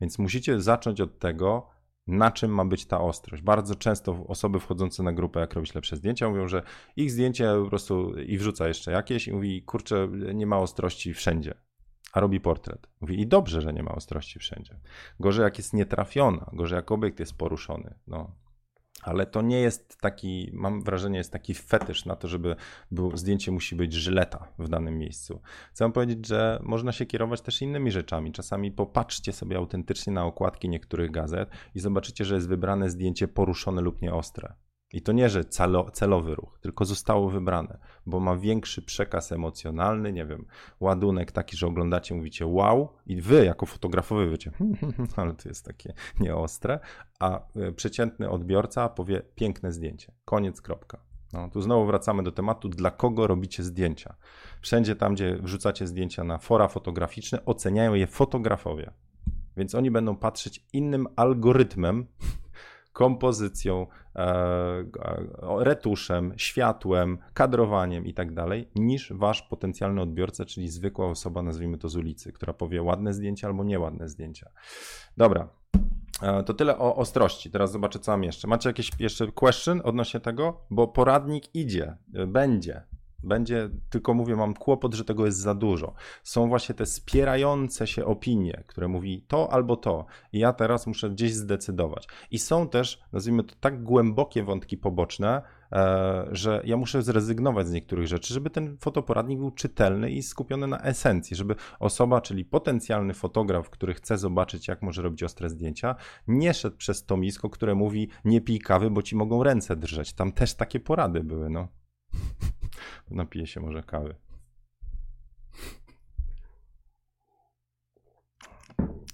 A: Więc musicie zacząć od tego, na czym ma być ta ostrość. Bardzo często osoby wchodzące na grupę, jak robić lepsze zdjęcia, mówią, że ich zdjęcie po prostu i wrzuca jeszcze jakieś i mówi, kurczę, nie ma ostrości wszędzie. A robi portret. Mówi, i dobrze, że nie ma ostrości wszędzie. Gorzej jak jest nietrafiona, gorzej jak obiekt jest poruszony. No, ale to nie jest taki, mam wrażenie, jest taki fetysz na to, żeby zdjęcie musi być żyleta w danym miejscu. Chcę powiedzieć, że można się kierować też innymi rzeczami. Czasami popatrzcie sobie autentycznie na okładki niektórych gazet i zobaczycie, że jest wybrane zdjęcie poruszone lub nieostre. I to nie, że celo, celowy ruch, tylko zostało wybrane, bo ma większy przekaz emocjonalny, nie wiem, ładunek taki, że oglądacie, mówicie wow, i wy jako fotografowie wiecie, hmm, hmm, hmm, ale to jest takie nieostre, a e, przeciętny odbiorca powie piękne zdjęcie. Koniec, kropka. No, tu znowu wracamy do tematu, dla kogo robicie zdjęcia. Wszędzie tam, gdzie wrzucacie zdjęcia na fora fotograficzne, oceniają je fotografowie. Więc oni będą patrzeć innym algorytmem kompozycją, e, retuszem, światłem, kadrowaniem i tak dalej, niż wasz potencjalny odbiorca, czyli zwykła osoba, nazwijmy to z ulicy, która powie ładne zdjęcia albo nieładne zdjęcia. Dobra. E, to tyle o ostrości. Teraz zobaczę, co mam jeszcze. Macie jakieś jeszcze question odnośnie tego? Bo poradnik idzie, e, będzie będzie, tylko mówię, mam kłopot, że tego jest za dużo. Są właśnie te spierające się opinie, które mówi to albo to i ja teraz muszę gdzieś zdecydować. I są też, nazwijmy to tak głębokie wątki poboczne, e, że ja muszę zrezygnować z niektórych rzeczy, żeby ten fotoporadnik był czytelny i skupiony na esencji, żeby osoba, czyli potencjalny fotograf, który chce zobaczyć, jak może robić ostre zdjęcia, nie szedł przez to misko, które mówi nie pij kawy, bo ci mogą ręce drżeć. Tam też takie porady były, no. Napiję się może kawy.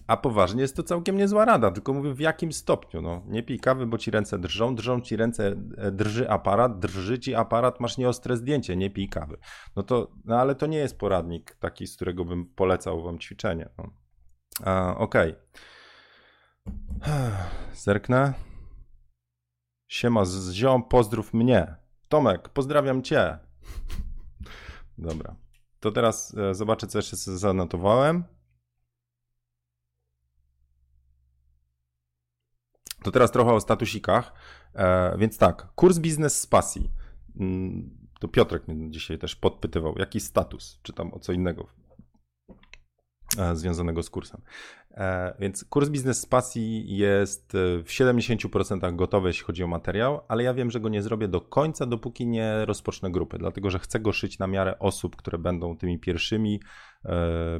A: A poważnie jest to całkiem niezła rada, tylko mówię w jakim stopniu. No, nie pij kawy, bo ci ręce drżą, drżą ci ręce, e, drży aparat, drży ci aparat, masz nieostre zdjęcie, nie pij kawy. No to, no ale to nie jest poradnik taki, z którego bym polecał wam ćwiczenie. No. Okej. Okay. Zerknę. Siema z ziom, pozdrów mnie. Tomek, pozdrawiam cię. Dobra. To teraz e, zobaczę, co jeszcze sobie zanotowałem. To teraz trochę o statusikach. E, więc tak, kurs biznes z pasji. Mm, to Piotrek mnie dzisiaj też podpytywał, jaki status, czy tam o co innego e, związanego z kursem. E, więc kurs biznes z pasji jest e, w 70% gotowy, jeśli chodzi o materiał, ale ja wiem, że go nie zrobię do końca, dopóki nie rozpocznę grupy, dlatego że chcę go szyć na miarę osób, które będą tymi pierwszymi,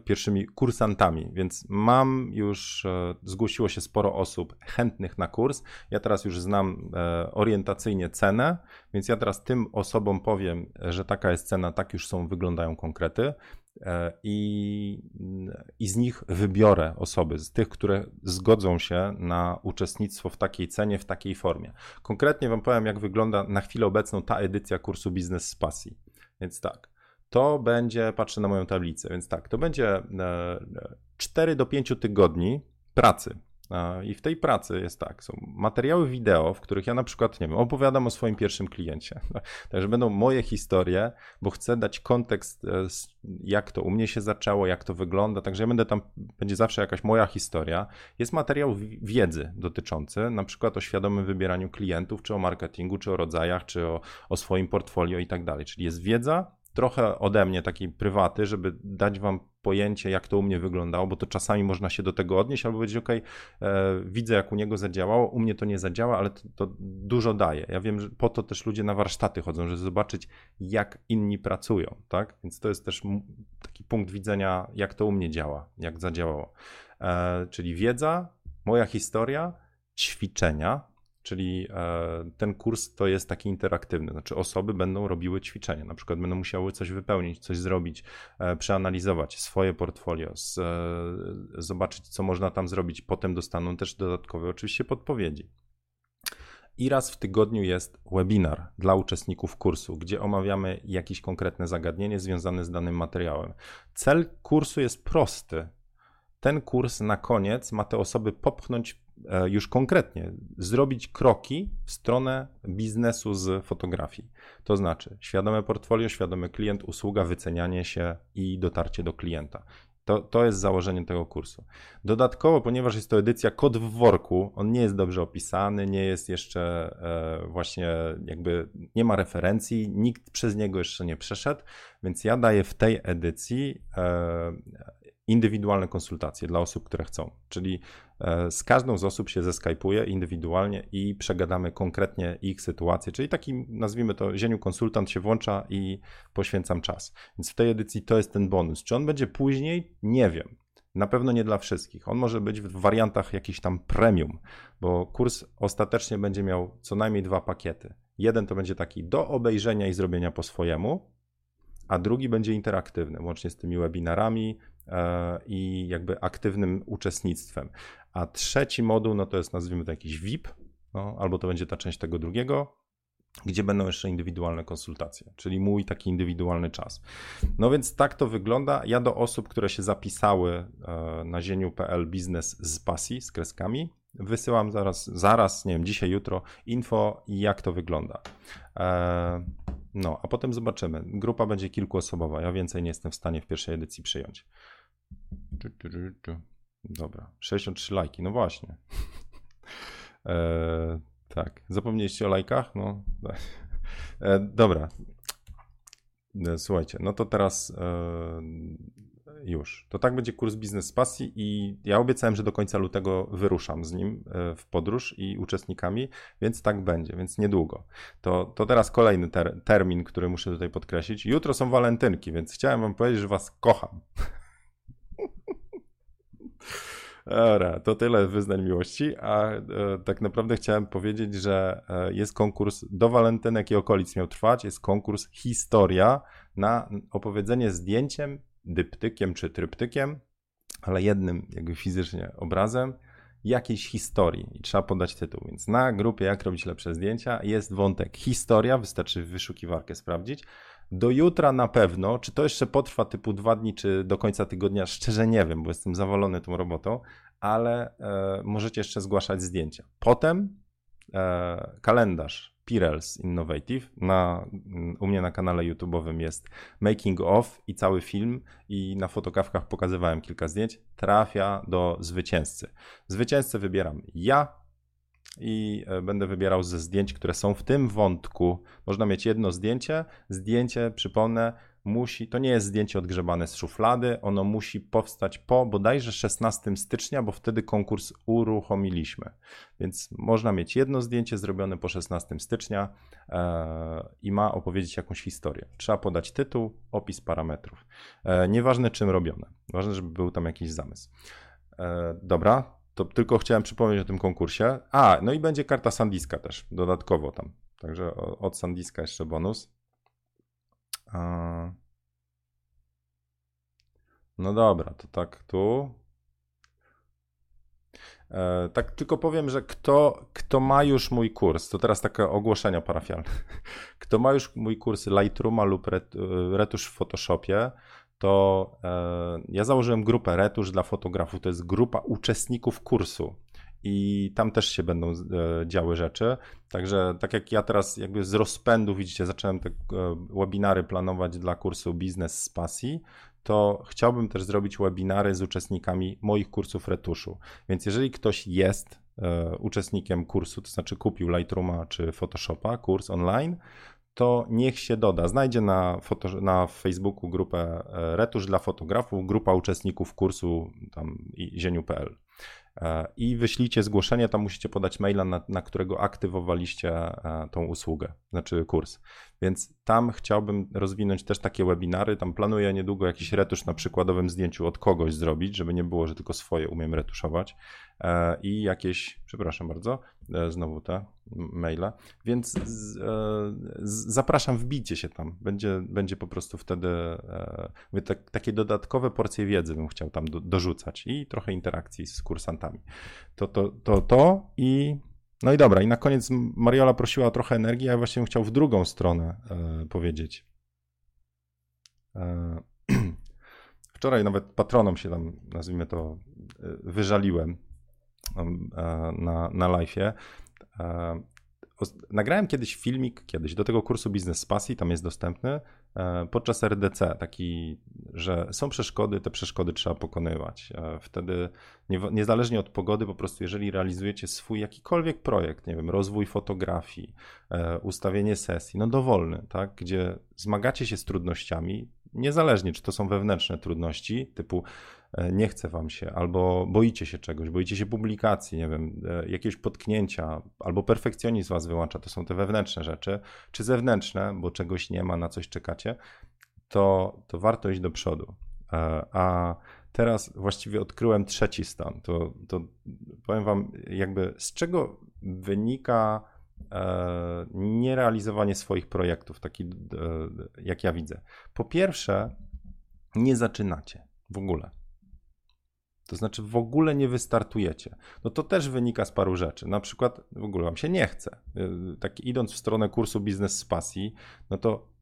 A: pierwszymi kursantami. Więc mam już, zgłosiło się sporo osób chętnych na kurs. Ja teraz już znam orientacyjnie cenę, więc ja teraz tym osobom powiem, że taka jest cena, tak już są, wyglądają konkrety. E, i, i z nich wybiorę osoby, z tych, które zgodzą się na uczestnictwo w takiej cenie, w takiej formie. Konkretnie Wam powiem, jak wygląda na chwilę obecną ta edycja kursu Biznes z Pasji. Więc tak, to będzie, patrzę na moją tablicę, więc tak, to będzie 4 e, do 5 tygodni pracy i w tej pracy jest tak, są materiały wideo, w których ja na przykład, nie wiem, opowiadam o swoim pierwszym kliencie. Także będą moje historie, bo chcę dać kontekst, e, jak to u mnie się zaczęło, jak to wygląda. Także ja będę tam, będzie zawsze jakaś moja historia. Jest materiał wiedzy dotyczący na przykład o świadomym wybieraniu klientów, czy o marketingu, czy o rodzajach, czy o, o swoim portfolio i tak dalej. Czyli jest wiedza, trochę ode mnie takiej prywaty, żeby dać wam pojęcie, jak to u mnie wyglądało, bo to czasami można się do tego odnieść albo powiedzieć, ok, e, widzę jak u niego zadziałało, u mnie to nie zadziała, ale to, to, dużo daje. Ja wiem, że po to też ludzie na warsztaty chodzą, żeby zobaczyć, jak inni pracują, tak? Więc to jest też taki punkt widzenia, jak to u mnie działa, jak zadziałało. E, czyli wiedza, moja historia, ćwiczenia, Czyli e, ten kurs to jest taki interaktywny, znaczy osoby będą robiły ćwiczenia, na przykład będą musiały coś wypełnić, coś zrobić, e, przeanalizować swoje portfolio, e, zobaczyć, co można tam zrobić. Potem dostaną też dodatkowe oczywiście podpowiedzi. I raz w tygodniu jest webinar dla uczestników kursu, gdzie omawiamy jakieś konkretne zagadnienie związane z danym materiałem. Cel kursu jest prosty. Ten kurs na koniec ma te osoby popchnąć już konkretnie zrobić kroki w stronę biznesu z fotografii. To znaczy świadome portfolio, świadomy klient, usługa, wycenianie się i dotarcie do klienta. To, to jest założenie tego kursu. Dodatkowo, ponieważ jest to edycja kod w worku, on nie jest dobrze opisany, nie jest jeszcze e, właśnie jakby, nie ma referencji, nikt przez niego jeszcze nie przeszedł, więc ja daję w tej edycji e, indywidualne konsultacje dla osób, które chcą. Czyli e, z każdą z osób się zeskajpuję indywidualnie i przegadamy konkretnie ich sytuację. Czyli taki, nazwijmy to, zieniu konsultant się włącza i poświęcam czas. Więc w tej edycji to jest ten bonus. Czy on będzie później? Nie wiem. Na pewno nie dla wszystkich. On może być w wariantach jakiś tam premium, bo kurs ostatecznie będzie miał co najmniej dwa pakiety. Jeden to będzie taki do obejrzenia i zrobienia po swojemu, a drugi będzie interaktywny, łącznie z tymi webinarami, i jakby aktywnym uczestnictwem. A trzeci moduł, no to jest nazwijmy to jakiś VIP, no, albo to będzie ta część tego drugiego, gdzie będą jeszcze indywidualne konsultacje, czyli mój taki indywidualny czas. No więc tak to wygląda. Ja do osób, które się zapisały e, na zieniu.pl biznes z pasji, z kreskami, wysyłam zaraz, zaraz, nie wiem, dzisiaj, jutro info, jak to wygląda. E, no, a potem zobaczymy. Grupa będzie kilkuosobowa. Ja więcej nie jestem w stanie w pierwszej edycji przyjąć. Dobra, 63 lajki, no właśnie. E, tak, zapomnieliście o lajkach? No, e, dobra. E, słuchajcie, no to teraz e, już. To tak będzie kurs biznes z pasji i ja obiecałem, że do końca lutego wyruszam z nim e, w podróż i uczestnikami, więc tak będzie, więc niedługo. To, to teraz kolejny ter termin, który muszę tutaj podkreślić. Jutro są walentynki, więc chciałem wam powiedzieć, że was kocham. Dobra, to tyle wyznań miłości, a e, tak naprawdę chciałem powiedzieć, że e, jest konkurs do walentynek i okolic miał trwać, jest konkurs historia na opowiedzenie zdjęciem, dyptykiem czy tryptykiem, ale jednym jakby fizycznie obrazem jakiejś historii. I trzeba podać tytuł. Więc na grupie Jak robić lepsze zdjęcia jest wątek historia, wystarczy wyszukiwarkę sprawdzić, do jutra na pewno, czy to jeszcze potrwa typu dwa dni, czy do końca tygodnia, szczerze nie wiem, bo jestem zawalony tą robotą, ale e, możecie jeszcze zgłaszać zdjęcia. Potem e, kalendarz Pirels Innovative. Na, u mnie na kanale YouTube'owym jest making of i cały film i na fotokawkach pokazywałem kilka zdjęć. Trafia do zwycięzcy. Zwycięzcę wybieram ja, i e, będę wybierał ze zdjęć, które są w tym wątku. Można mieć jedno zdjęcie. Zdjęcie, przypomnę, musi, to nie jest zdjęcie odgrzebane z szuflady, ono musi powstać po bodajże 16 stycznia, bo wtedy konkurs uruchomiliśmy. Więc można mieć jedno zdjęcie zrobione po 16 stycznia e, i ma opowiedzieć jakąś historię. Trzeba podać tytuł, opis parametrów. E, nieważne czym robione, ważne, żeby był tam jakiś zamysł. Dobra, to tylko chciałem przypomnieć o tym konkursie. A, no i będzie karta Sandiska też, dodatkowo tam. Także od Sandiska jeszcze bonus. No dobra, to tak tu. E, tak tylko powiem, że kto, kto ma już mój kurs, to teraz takie ogłoszenia parafialne. Kto ma już mój kurs Lightrooma lub retusz w Photoshopie, to e, ja założyłem grupę retusz dla fotografów. To jest grupa uczestników kursu i tam też się będą e, działy rzeczy. Także tak jak ja teraz jakby z rozpędu, widzicie, zacząłem te e, webinary planować dla kursu Biznes z Pasji, to chciałbym też zrobić webinary z uczestnikami moich kursów retuszu. Więc jeżeli ktoś jest uczestnikiem kursu, to znaczy kupił Lightrooma czy Photoshopa, kurs online, to niech się doda. Znajdzie na, foto, na Facebooku grupę Retusz dla fotografów, grupa uczestników kursu tam zieniu.pl. E, i wyślijcie zgłoszenie, tam musicie podać maila, na, na, którego aktywowaliście e, tą usługę, znaczy kurs. Więc tam chciałbym rozwinąć też takie webinary. Tam planuję niedługo jakiś retusz na przykładowym zdjęciu od kogoś zrobić, żeby nie było, że tylko swoje umiem retuszować. E, I jakieś, przepraszam bardzo, znowu te maile. Więc z, z, zapraszam, wbijcie się tam. Będzie, będzie po prostu wtedy te, takie dodatkowe porcje wiedzy bym chciał tam do, dorzucać i trochę interakcji z kursantami to, to, to, to i no i dobra, i na koniec Mariola prosiła o trochę energii, a ja właśnie chciał w drugą stronę e, powiedzieć. E, wczoraj nawet patronom się tam, nazwijmy to, e, wyżaliłem e, na, na live'ie. E, nagrałem kiedyś filmik, kiedyś, do tego kursu Biznes z Pasji, tam jest dostępny, podczas RDC, taki, że są przeszkody, te przeszkody trzeba pokonywać. E, wtedy, niezależnie od pogody, po prostu, jeżeli realizujecie swój jakikolwiek projekt, nie wiem, rozwój fotografii, e, ustawienie sesji, no dowolny, tak, gdzie zmagacie się z trudnościami, niezależnie czy to są wewnętrzne trudności, typu E, nie chce wam się, albo boicie się czegoś, boicie się publikacji, nie wiem, e, jakiegoś potknięcia, albo perfekcjonizm was wyłącza, to są te wewnętrzne rzeczy, czy zewnętrzne, bo czegoś nie ma, na coś czekacie, to, to warto iść do przodu. E, a teraz właściwie odkryłem trzeci stan. To, to powiem wam, jakby z czego wynika nierealizowanie swoich projektów, taki jak ja widzę. Po pierwsze, nie zaczynacie w ogóle. To znaczy w ogóle nie wystartujecie. No to też wynika z paru rzeczy. Na przykład w ogóle wam się nie chce. Y, tak idąc w stronę kursu biznes z pasji, no to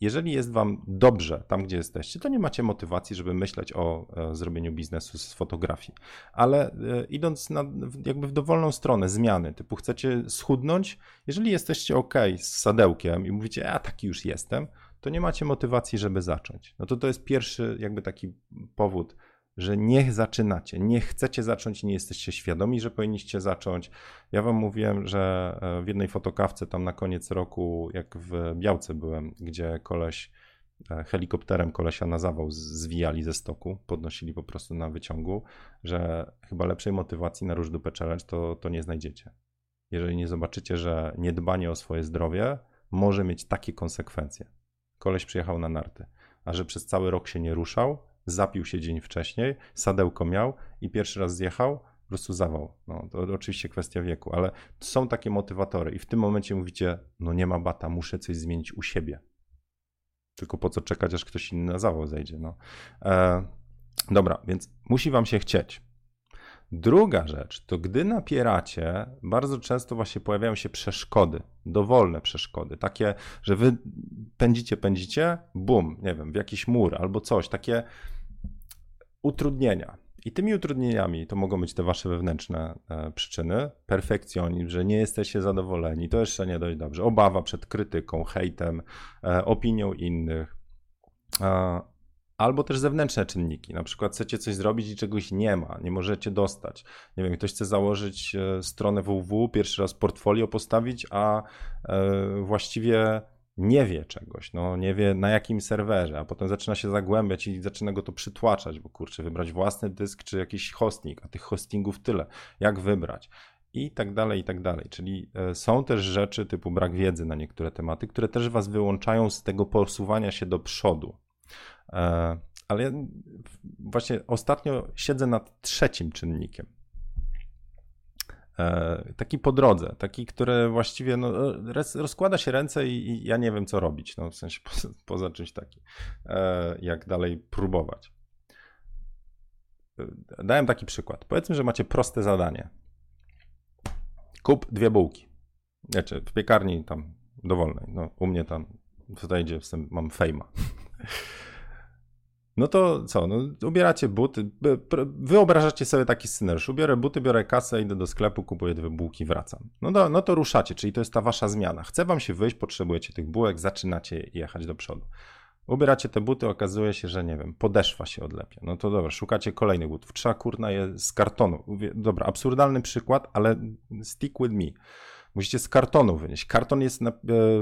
A: jeżeli jest wam dobrze tam, gdzie jesteście, to nie macie motywacji, żeby myśleć o e, zrobieniu biznesu z fotografii. Ale e, idąc na, jakby w dowolną stronę zmiany, typu chcecie schudnąć, jeżeli jesteście ok z sadełkiem i mówicie, a taki już jestem, to nie macie motywacji, żeby zacząć. No to to jest pierwszy jakby taki powód, że nie zaczynacie, nie chcecie zacząć, nie jesteście świadomi, że powinniście zacząć. Ja wam mówiłem, że e, w jednej fotokawce tam na koniec roku, jak w Białce byłem, gdzie koleś e, helikopterem kolesia na zawał zwijali ze stoku, podnosili po prostu na wyciągu, że chyba lepszej motywacji na róż dupę challenge to, to nie znajdziecie. Jeżeli nie zobaczycie, że niedbanie o swoje zdrowie może mieć takie konsekwencje. Koleś przyjechał na narty, a że przez cały rok się nie ruszał, zapił się dzień wcześniej, sadełko miał i pierwszy raz zjechał, po prostu zawał. No, to oczywiście kwestia wieku, ale są takie motywatory i w tym momencie mówicie, no nie ma bata, muszę coś zmienić u siebie. Tylko po co czekać, aż ktoś inny na zawał zejdzie. No. E, dobra, więc musi wam się chcieć. Druga rzecz to gdy napieracie, bardzo często właśnie pojawiają się przeszkody, dowolne przeszkody, takie, że wy pędzicie, pędzicie, bum, nie wiem, w jakiś mur albo coś, takie utrudnienia. I tymi utrudnieniami to mogą być te wasze wewnętrzne e, przyczyny. Perfekcjonizm, że nie jesteście zadowoleni, to jeszcze nie dość dobrze. Obawa przed krytyką, hejtem, e, opinią innych. E, albo też zewnętrzne czynniki. Na przykład chcecie coś zrobić i czegoś nie ma, nie możecie dostać. Nie wiem, ktoś chce założyć e, stronę www, pierwszy raz portfolio postawić, a e, właściwie nie wie czegoś, no nie wie na jakim serwerze, a potem zaczyna się zagłębiać i zaczyna go to przytłaczać, bo kurczę, wybrać własny dysk czy jakiś hosting, a tych hostingów tyle, jak wybrać i tak dalej, i tak dalej. Czyli e, są też rzeczy typu brak wiedzy na niektóre tematy, które też was wyłączają z tego posuwania się do przodu. E, ale ja właśnie ostatnio siedzę nad trzecim czynnikiem. E, taki po drodze, taki, który właściwie no, rozkłada się ręce i, i, ja nie wiem, co robić. No, w sensie poza, poza czymś takim, jak dalej próbować. Dałem taki przykład. Powiedzmy, że macie proste zadanie Kup dwie bułki. Wiecie, w piekarni tam dowolnej. No, u mnie tam tutaj gdzie mam fejma. No to co, no, ubieracie buty, wyobrażacie sobie taki scenariusz, ubiorę buty, biorę kasę, idę do sklepu, kupuję dwie bułki, wracam. No no to ruszacie, czyli to jest ta wasza zmiana. Chce wam się wyjść, potrzebujecie tych bułek, zaczynacie jechać do przodu. Ubieracie te buty, okazuje się, że nie wiem, podeszwa się odlepia. No to dobra, szukacie kolejnych butów. Trzeba kurna je z kartonu. Dobra, absurdalny przykład, ale stick with me. Musicie z kartonu wynieść. Karton jest, na, e,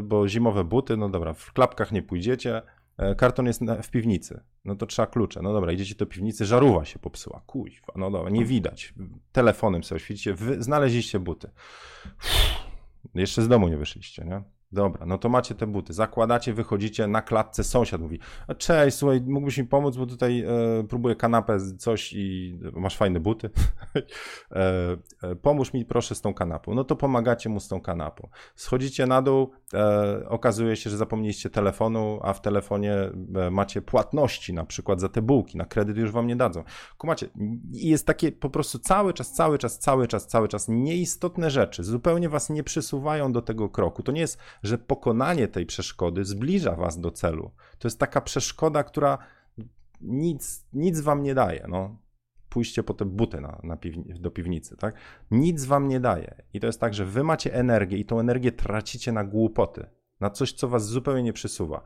A: bo zimowe buty, no dobra, w klapkach nie pójdziecie. E, karton jest na, w piwnicy. No to trzeba klucze. No dobra, idziecie do piwnicy, żarówa się popsuła. Kuźwa, no dobra, nie widać. Telefonem sobie świecicie, znaleźliście buty. Uff, jeszcze z domu nie wyszliście, nie? Dobra, no to macie te buty, zakładacie, wychodzicie na klatce, sąsiad mówi, cześć, słuchaj, mógłbyś mi pomóc, bo tutaj e, próbuję kanapę, coś i masz fajne buty, e, e, pomóż mi proszę z tą kanapą. No to pomagacie mu z tą kanapą. Schodzicie na dół, e, okazuje się, że zapomnieliście telefonu, a w telefonie e, macie płatności na przykład za te bułki, na kredyt już wam nie dadzą. Kumacie, jest takie po prostu cały czas, cały czas, cały czas, cały czas nieistotne rzeczy, zupełnie was nie przysuwają do tego kroku. To nie jest że pokonanie tej przeszkody zbliża was do celu. To jest taka przeszkoda, która nic, nic wam nie daje. No. Pójście po te buty na, na piwni do piwnicy, tak? Nic wam nie daje. I to jest tak, że wy macie energię i tą energię tracicie na głupoty na coś, co was zupełnie nie przysuwa.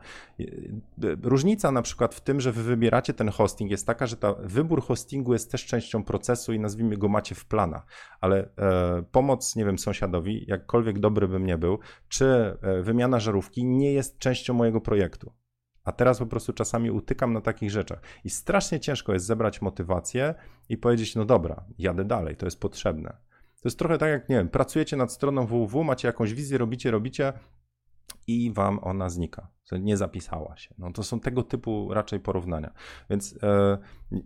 A: Różnica na przykład w tym, że wy wybieracie ten hosting jest taka, że ta wybór hostingu jest też częścią procesu i nazwijmy go macie w planach, ale e, pomoc, nie wiem, sąsiadowi, jakkolwiek dobry bym nie był, czy e, wymiana żarówki nie jest częścią mojego projektu. A teraz po prostu czasami utykam na takich rzeczach. I strasznie ciężko jest zebrać motywację i powiedzieć, no dobra, jadę dalej, to jest potrzebne. To jest trochę tak jak, nie wiem, pracujecie nad stroną www, macie jakąś wizję, robicie, robicie, i wam ona znika, nie zapisała się. No to są tego typu raczej porównania. Więc e,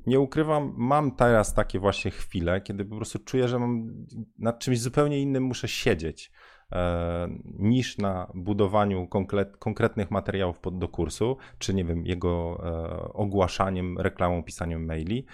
A: nie ukrywam, mam teraz takie właśnie chwile, kiedy po prostu czuję, że mam nad czymś zupełnie innym muszę siedzieć. E, niż na budowaniu konkret, konkretnych materiałów pod, do kursu, czy nie wiem, jego e, ogłaszaniem, reklamą, pisaniem maili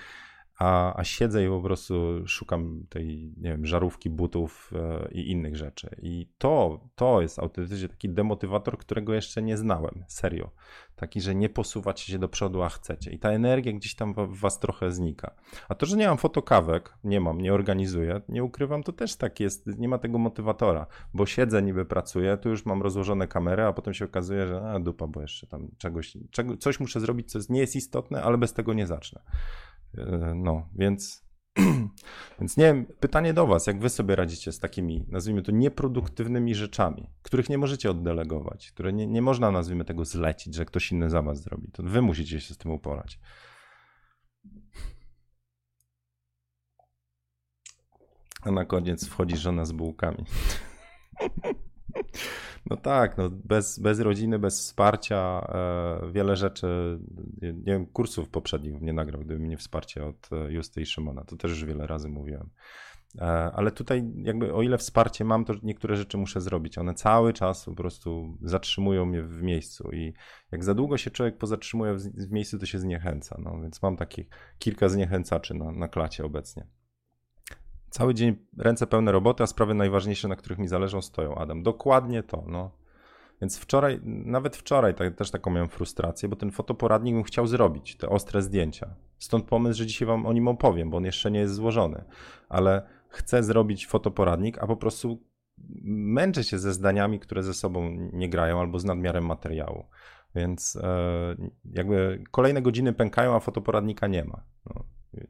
A: a, a siedzę i po prostu szukam tej, nie wiem, żarówki, butów e, i innych rzeczy. I to, to jest autentycznie taki demotywator, którego jeszcze nie znałem, serio. Taki, że nie posuwacie się do przodu, a chcecie. I ta energia gdzieś tam w was trochę znika. A to, że nie mam fotokawek, nie mam, nie organizuję, nie ukrywam, to też tak jest, nie ma tego motywatora, bo siedzę, niby pracuję, tu już mam rozłożone kamery, a potem się okazuje, że a dupa, bo jeszcze tam czegoś, czego, coś muszę zrobić, co nie jest istotne, ale bez tego nie zacznę. E, no, więc, więc nie wiem, pytanie do Was, jak Wy sobie radzicie z takimi, nazwijmy to, nieproduktywnymi rzeczami, których nie możecie oddelegować, które nie, nie można, nazwijmy tego, zlecić, że ktoś inny za Was zrobi. To Wy musicie się z tym uporać. A na koniec wchodzi żona z bułkami. No tak, no bez, bez rodziny, bez wsparcia e, wiele rzeczy, nie, nie wiem, kursów poprzednich nie nagrał, gdyby nie wsparcie od e, Justy i Szymona, to też już wiele razy mówiłem. E, ale tutaj jakby o ile wsparcie mam, to niektóre rzeczy muszę zrobić. One cały czas po prostu zatrzymują mnie w miejscu i jak za długo się człowiek pozatrzymuje w, w miejscu, to się zniechęca. No więc mam takich kilka zniechęcaczy na, na klacie obecnie. Cały dzień ręce pełne roboty, a sprawy najważniejsze, na których mi zależą, stoją, Adam. Dokładnie to, no. Więc wczoraj, nawet wczoraj tak, też taką miałem frustrację, bo ten fotoporadnik bym chciał zrobić, te ostre zdjęcia. Stąd pomysł, że dzisiaj wam o nim opowiem, bo on jeszcze nie jest złożony. Ale chcę zrobić fotoporadnik, a po prostu męczę się ze zdaniami, które ze sobą nie grają albo z nadmiarem materiału. Więc e, jakby kolejne godziny pękają, a fotoporadnika nie ma. No,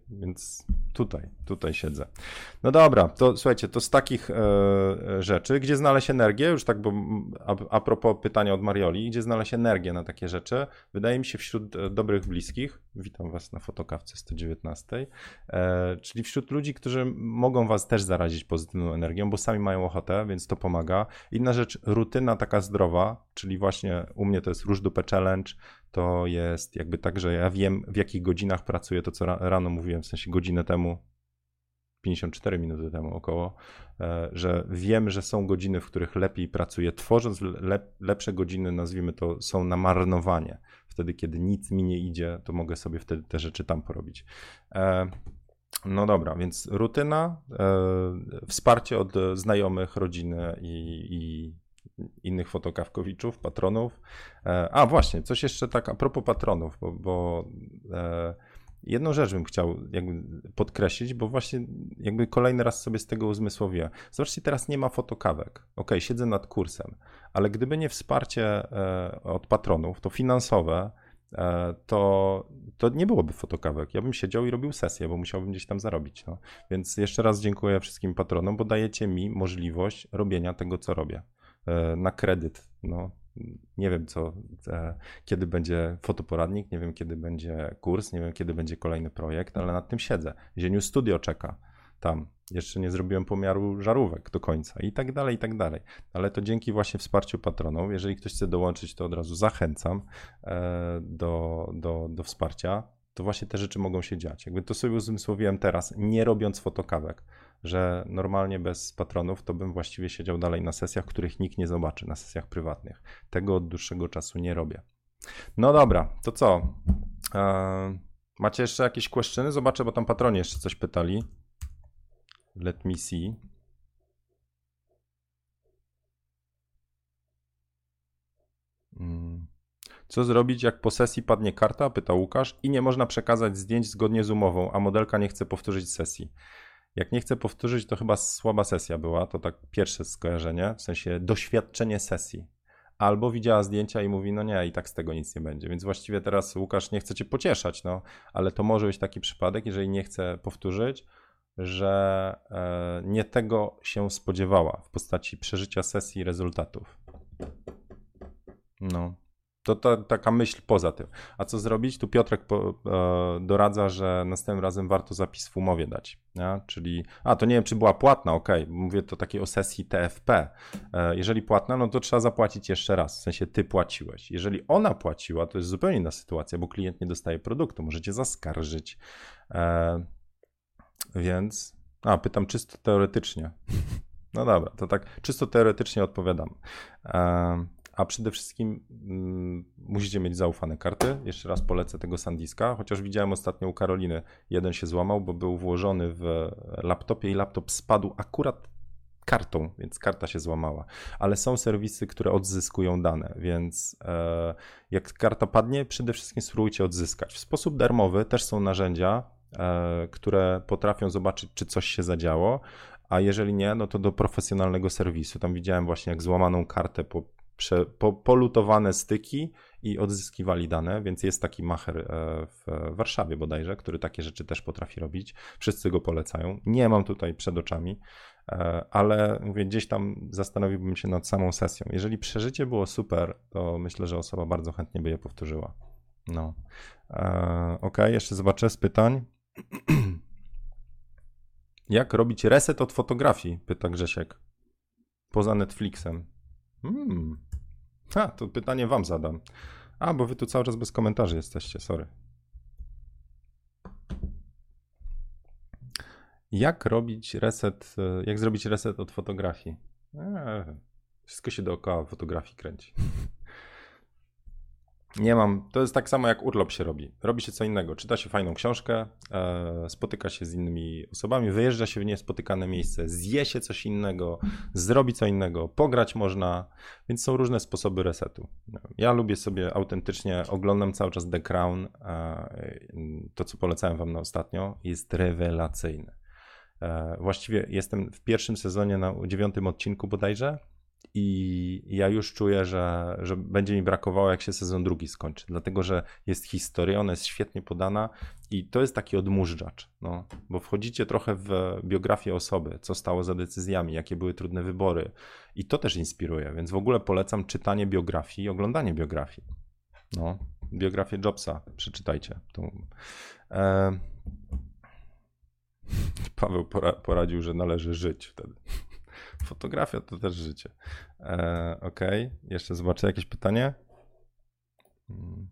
A: więc tutaj, tutaj siedzę. No dobra, to słuchajcie, to z takich e, rzeczy, gdzie znaleźć energię, już tak, bo a, a propos pytania od Marioli, gdzie znaleźć energię na takie rzeczy, wydaje mi się wśród e, dobrych bliskich, witam was na fotokawce 119, e, czyli wśród ludzi, którzy mogą was też zarazić pozytywną energią, bo sami mają ochotę, więc to pomaga. Inna rzecz, rutyna taka zdrowa, czyli właśnie u mnie to jest róż dupę challenge, to jest jakby tak, że ja wiem w jakich godzinach pracuję, to co rano mówiłem, w sensie godzinę temu, 54 minuty temu około, e, że wiem, że są godziny, w których lepiej pracuję, tworząc lep, lepsze godziny, nazwijmy to, są na marnowanie. Wtedy, kiedy nic mi nie idzie, to mogę sobie wtedy te rzeczy tam porobić. E, no dobra, więc rutyna, e, wsparcie od znajomych, rodziny i, i innych fotokawkowiczów, patronów. E, a właśnie, coś jeszcze tak a propos patronów, bo, bo e, jedną rzecz bym chciał jakby podkreślić, bo właśnie jakby kolejny raz sobie z tego uzmysłowiłem. Zobaczcie, teraz nie ma fotokawek. Ok, siedzę nad kursem, ale gdyby nie wsparcie e, od patronów, to finansowe, to, to nie byłoby fotokawek. Ja bym siedział i robił sesję, bo musiałbym gdzieś tam zarobić. No. Więc jeszcze raz dziękuję wszystkim patronom, bo dajecie mi możliwość robienia tego, co robię. E, na kredyt. No, nie wiem, co, e, kiedy będzie fotoporadnik, nie wiem, kiedy będzie kurs, nie wiem, kiedy będzie kolejny projekt, ale nad tym siedzę. Zieniu Studio czeka tam. Jeszcze nie zrobiłem pomiaru żarówek do końca i tak dalej, i tak dalej. Ale to dzięki właśnie wsparciu patronów. Jeżeli ktoś chce dołączyć, to od razu zachęcam e, do, do, do wsparcia. To właśnie te rzeczy mogą się dziać. Jakby to sobie uzmysłowiłem teraz, nie robiąc fotokawek że normalnie bez patronów to bym właściwie siedział dalej na sesjach, których nikt nie zobaczy, na sesjach prywatnych. Tego od dłuższego czasu nie robię. No dobra, to co? Eee, macie jeszcze jakieś questions? Zobaczę, bo tam patronie jeszcze coś pytali. Let me see. Hmm. Co zrobić, jak po sesji padnie karta? Pyta Łukasz i nie można przekazać zdjęć zgodnie z umową, a modelka nie chce powtórzyć sesji. Jak nie chcę powtórzyć, to chyba słaba sesja była, to tak pierwsze skojarzenie, w sensie doświadczenie sesji. Albo widziała zdjęcia i mówi, no nie, i tak z tego nic nie będzie. Więc właściwie teraz Łukasz nie chce cię pocieszać, no, ale to może być taki przypadek, jeżeli nie chce powtórzyć, że e, nie tego się spodziewała w postaci przeżycia sesji i rezultatów. No. To, to taka myśl poza tym. A co zrobić? Tu Piotrek po, e, doradza, że następnym razem warto zapis w umowie dać. Nie? Czyli, a to nie wiem, czy była płatna, ok, mówię to takiej o sesji TFP. E, jeżeli płatna, no to trzeba zapłacić jeszcze raz, w sensie ty płaciłeś. Jeżeli ona płaciła, to jest zupełnie inna sytuacja, bo klient nie dostaje produktu, możecie zaskarżyć. E, więc, a pytam czysto teoretycznie. No dobra, to tak czysto teoretycznie odpowiadam. E, a przede wszystkim mm, musicie mieć zaufane karty. Jeszcze raz polecę tego Sandiska, chociaż widziałem ostatnio u Karoliny, jeden się złamał, bo był włożony w laptopie i laptop spadł akurat kartą, więc karta się złamała. Ale są serwisy, które odzyskują dane, więc e, jak karta padnie, przede wszystkim spróbujcie odzyskać. W sposób darmowy też są narzędzia, e, które potrafią zobaczyć, czy coś się zadziało, a jeżeli nie, no to do profesjonalnego serwisu. Tam widziałem właśnie, jak złamaną kartę po prze, po, polutowane styki i odzyskiwali dane, więc jest taki macher e, w Warszawie bodajże, który takie rzeczy też potrafi robić. Wszyscy go polecają. Nie mam tutaj przed oczami, e, ale mówię, gdzieś tam zastanowiłbym się nad samą sesją. Jeżeli przeżycie było super, to myślę, że osoba bardzo chętnie by je powtórzyła. No. E, ok, jeszcze zobaczę z pytań. Jak robić reset od fotografii? Pyta Grzesiek. Poza Netflixem. Hmm. A, to pytanie wam zadam. A, bo wy tu cały czas bez komentarzy jesteście, sorry. Jak robić reset, e, jak zrobić reset od fotografii? Eee, wszystko się dookoła fotografii kręci. Nie mam. To jest tak samo jak urlop się robi. Robi się co innego. Czyta się fajną książkę, e, spotyka się z innymi osobami, wyjeżdża się w niespotykane miejsce, zje się coś innego, zrobi co innego, pograć można, więc są różne sposoby resetu. Ja lubię sobie autentycznie, oglądam cały czas The Crown. E, to, co polecałem wam na ostatnio, jest rewelacyjne. E, właściwie jestem w pierwszym sezonie na dziewiątym odcinku bodajże I ja już czuję, że, że będzie mi brakowało, jak się sezon drugi skończy, dlatego że jest historia, ona jest świetnie podana i to jest taki odmurzacz, no, bo wchodzicie trochę w biografię osoby, co stało za decyzjami, jakie były trudne wybory i to też inspiruje, więc w ogóle polecam czytanie biografii i oglądanie biografii. No, biografię Jobsa, przeczytajcie. E... Paweł poradził, że należy żyć wtedy. Fotografia to też życie. E, ok, jeszcze zobaczę jakieś pytanie. Hmm.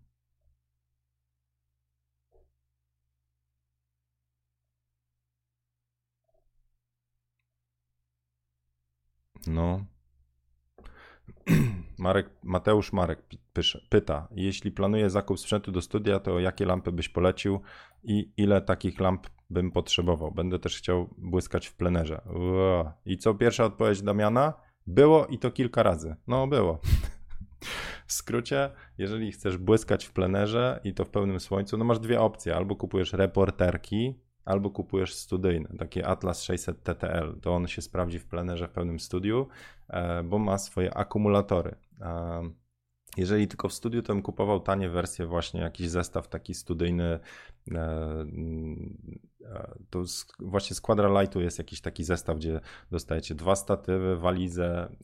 A: No. Marek, Mateusz Marek pyta, jeśli planuję zakup sprzętu do studia, to jakie lampy byś polecił i ile takich lamp bym potrzebował? Będę też chciał błyskać w plenerze. Ua. I co pierwsza odpowiedź Damiana? Było i to kilka razy. No, było. W skrócie, jeżeli chcesz błyskać w plenerze i to w pełnym słońcu, no masz dwie opcje. Albo kupujesz reporterki, albo kupujesz studyjny, taki Atlas 600 TTL. To on się sprawdzi w plenerze w pełnym studiu, e, bo ma swoje akumulatory. E, jeżeli tylko w studiu, to bym kupował tanie wersje, właśnie jakiś zestaw taki studyjny. E, mm, to właśnie z Quadralightu jest jakiś taki zestaw, gdzie dostajecie dwa statywy, walizę,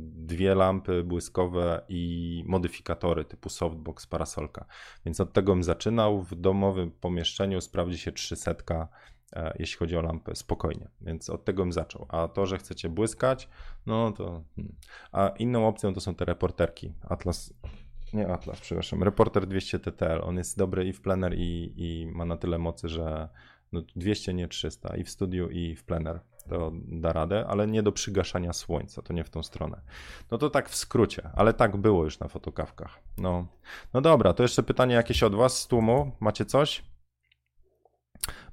A: dwie lampy błyskowe i modyfikatory typu softbox, parasolka. Więc od tego bym zaczynał. W domowym pomieszczeniu sprawdzi się 300 E, jeśli chodzi o lampę, spokojnie. Więc od tego bym zaczął. A to, że chcecie błyskać, no to. Hmm. A inną opcją to są te reporterki. Atlas. Nie Atlas, przepraszam. Reporter 200 TTL. On jest dobry i w plener, i, i ma na tyle mocy, że no 200, nie 300. I w studiu, i w plener to da radę, ale nie do przygaszania słońca, to nie w tą stronę. No to tak w skrócie, ale tak było już na fotokawkach. No, no dobra, to jeszcze pytanie jakieś od Was z tłumu. Macie coś?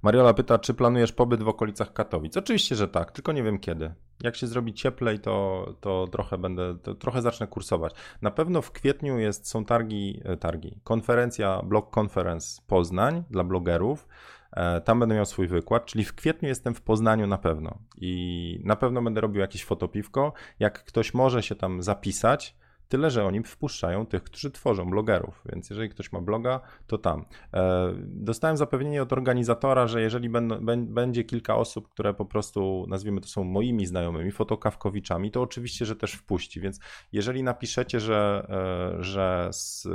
A: Mariola pyta, czy planujesz pobyt w okolicach Katowic? Oczywiście, że tak, tylko nie wiem kiedy. Jak się zrobi cieplej, to, to trochę będę, to trochę zacznę kursować. Na pewno w kwietniu jest, są targi, e, targi, konferencja, blog conference Poznań dla blogerów. E, tam będę miał swój wykład, czyli w kwietniu jestem w Poznaniu na pewno i na pewno będę robił jakieś fotopiwko. Jak ktoś może się tam zapisać, Tyle, że oni wpuszczają tych, którzy tworzą blogerów, więc jeżeli ktoś ma bloga, to tam. E, dostałem zapewnienie od organizatora, że jeżeli będzie kilka osób, które po prostu, nazwijmy to są moimi znajomymi, fotokawkowiczami, to oczywiście, że też wpuści, więc jeżeli napiszecie, że, e, że z,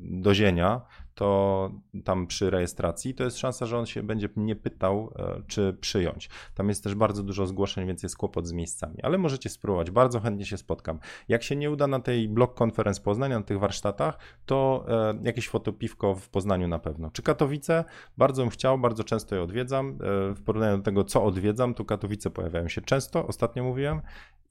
A: do zienia, to tam przy rejestracji to jest szansa, że on się będzie mnie pytał, e, czy przyjąć. Tam jest też bardzo dużo zgłoszeń, więc jest kłopot z miejscami, ale możecie spróbować, bardzo chętnie się spotkam. Jak się nie uda na tej blog conference Poznań, na tych warsztatach, to e, jakieś fotopiwko w Poznaniu na pewno. Czy Katowice? Bardzo bym chciał, bardzo często je odwiedzam. E, w porównaniu do tego, co odwiedzam, to Katowice pojawiają się często, ostatnio mówiłem,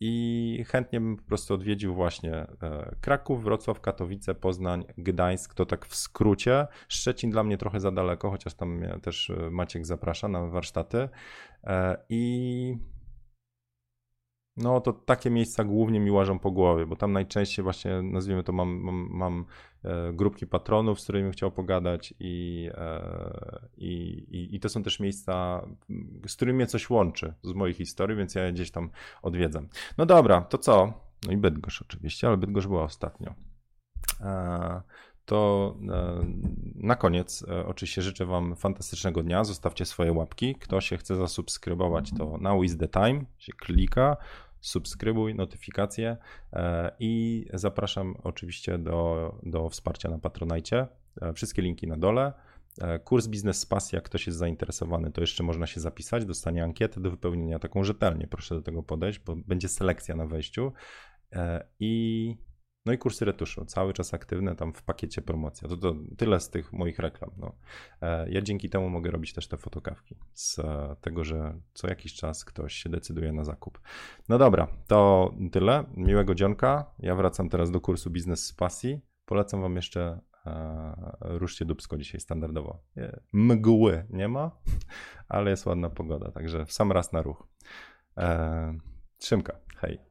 A: i chętnie bym po prostu odwiedził właśnie e, Kraków, Wrocław, Katowice, Poznań, Gdańsk, to tak w skrócie. Szczecin dla mnie trochę za daleko, chociaż tam mnie też e, Maciek zaprasza na warsztaty. E, I no to takie miejsca głównie mi łażą po głowie, bo tam najczęściej właśnie, nazwijmy to, mam, mam, mam grupki patronów, z którymi chciał pogadać i, e, i, i, i, to są też miejsca, z którymi mnie coś łączy z mojej historii, więc ja je gdzieś tam odwiedzam. No dobra, to co? No i Bydgoszcz oczywiście, ale Bydgoszcz była ostatnio. E, to na koniec oczywiście życzę Wam fantastycznego dnia. Zostawcie swoje łapki. Kto się chce zasubskrybować, to now is the time się klika subskrybuj, notyfikacje e, i zapraszam oczywiście do, do wsparcia na Patronajcie. E, wszystkie linki na dole. E, kurs Biznes z Pasji, jak ktoś jest zainteresowany, to jeszcze można się zapisać, dostanie ankietę do wypełnienia taką rzetelnie. Proszę do tego podejść, bo będzie selekcja na wejściu. I no i kursy retuszu, cały czas aktywne tam w pakiecie promocja. To, to tyle z tych moich reklam. No. E, ja dzięki temu mogę robić też te fotokawki z tego, że co jakiś czas ktoś się decyduje na zakup. No dobra, to tyle. Miłego dzionka. Ja wracam teraz do kursu Biznes z Pasji. Polecam wam jeszcze e, ruszcie dubsko dzisiaj standardowo. Mgły nie ma, ale jest ładna pogoda, także w sam raz na ruch. E, Trzymka, hej.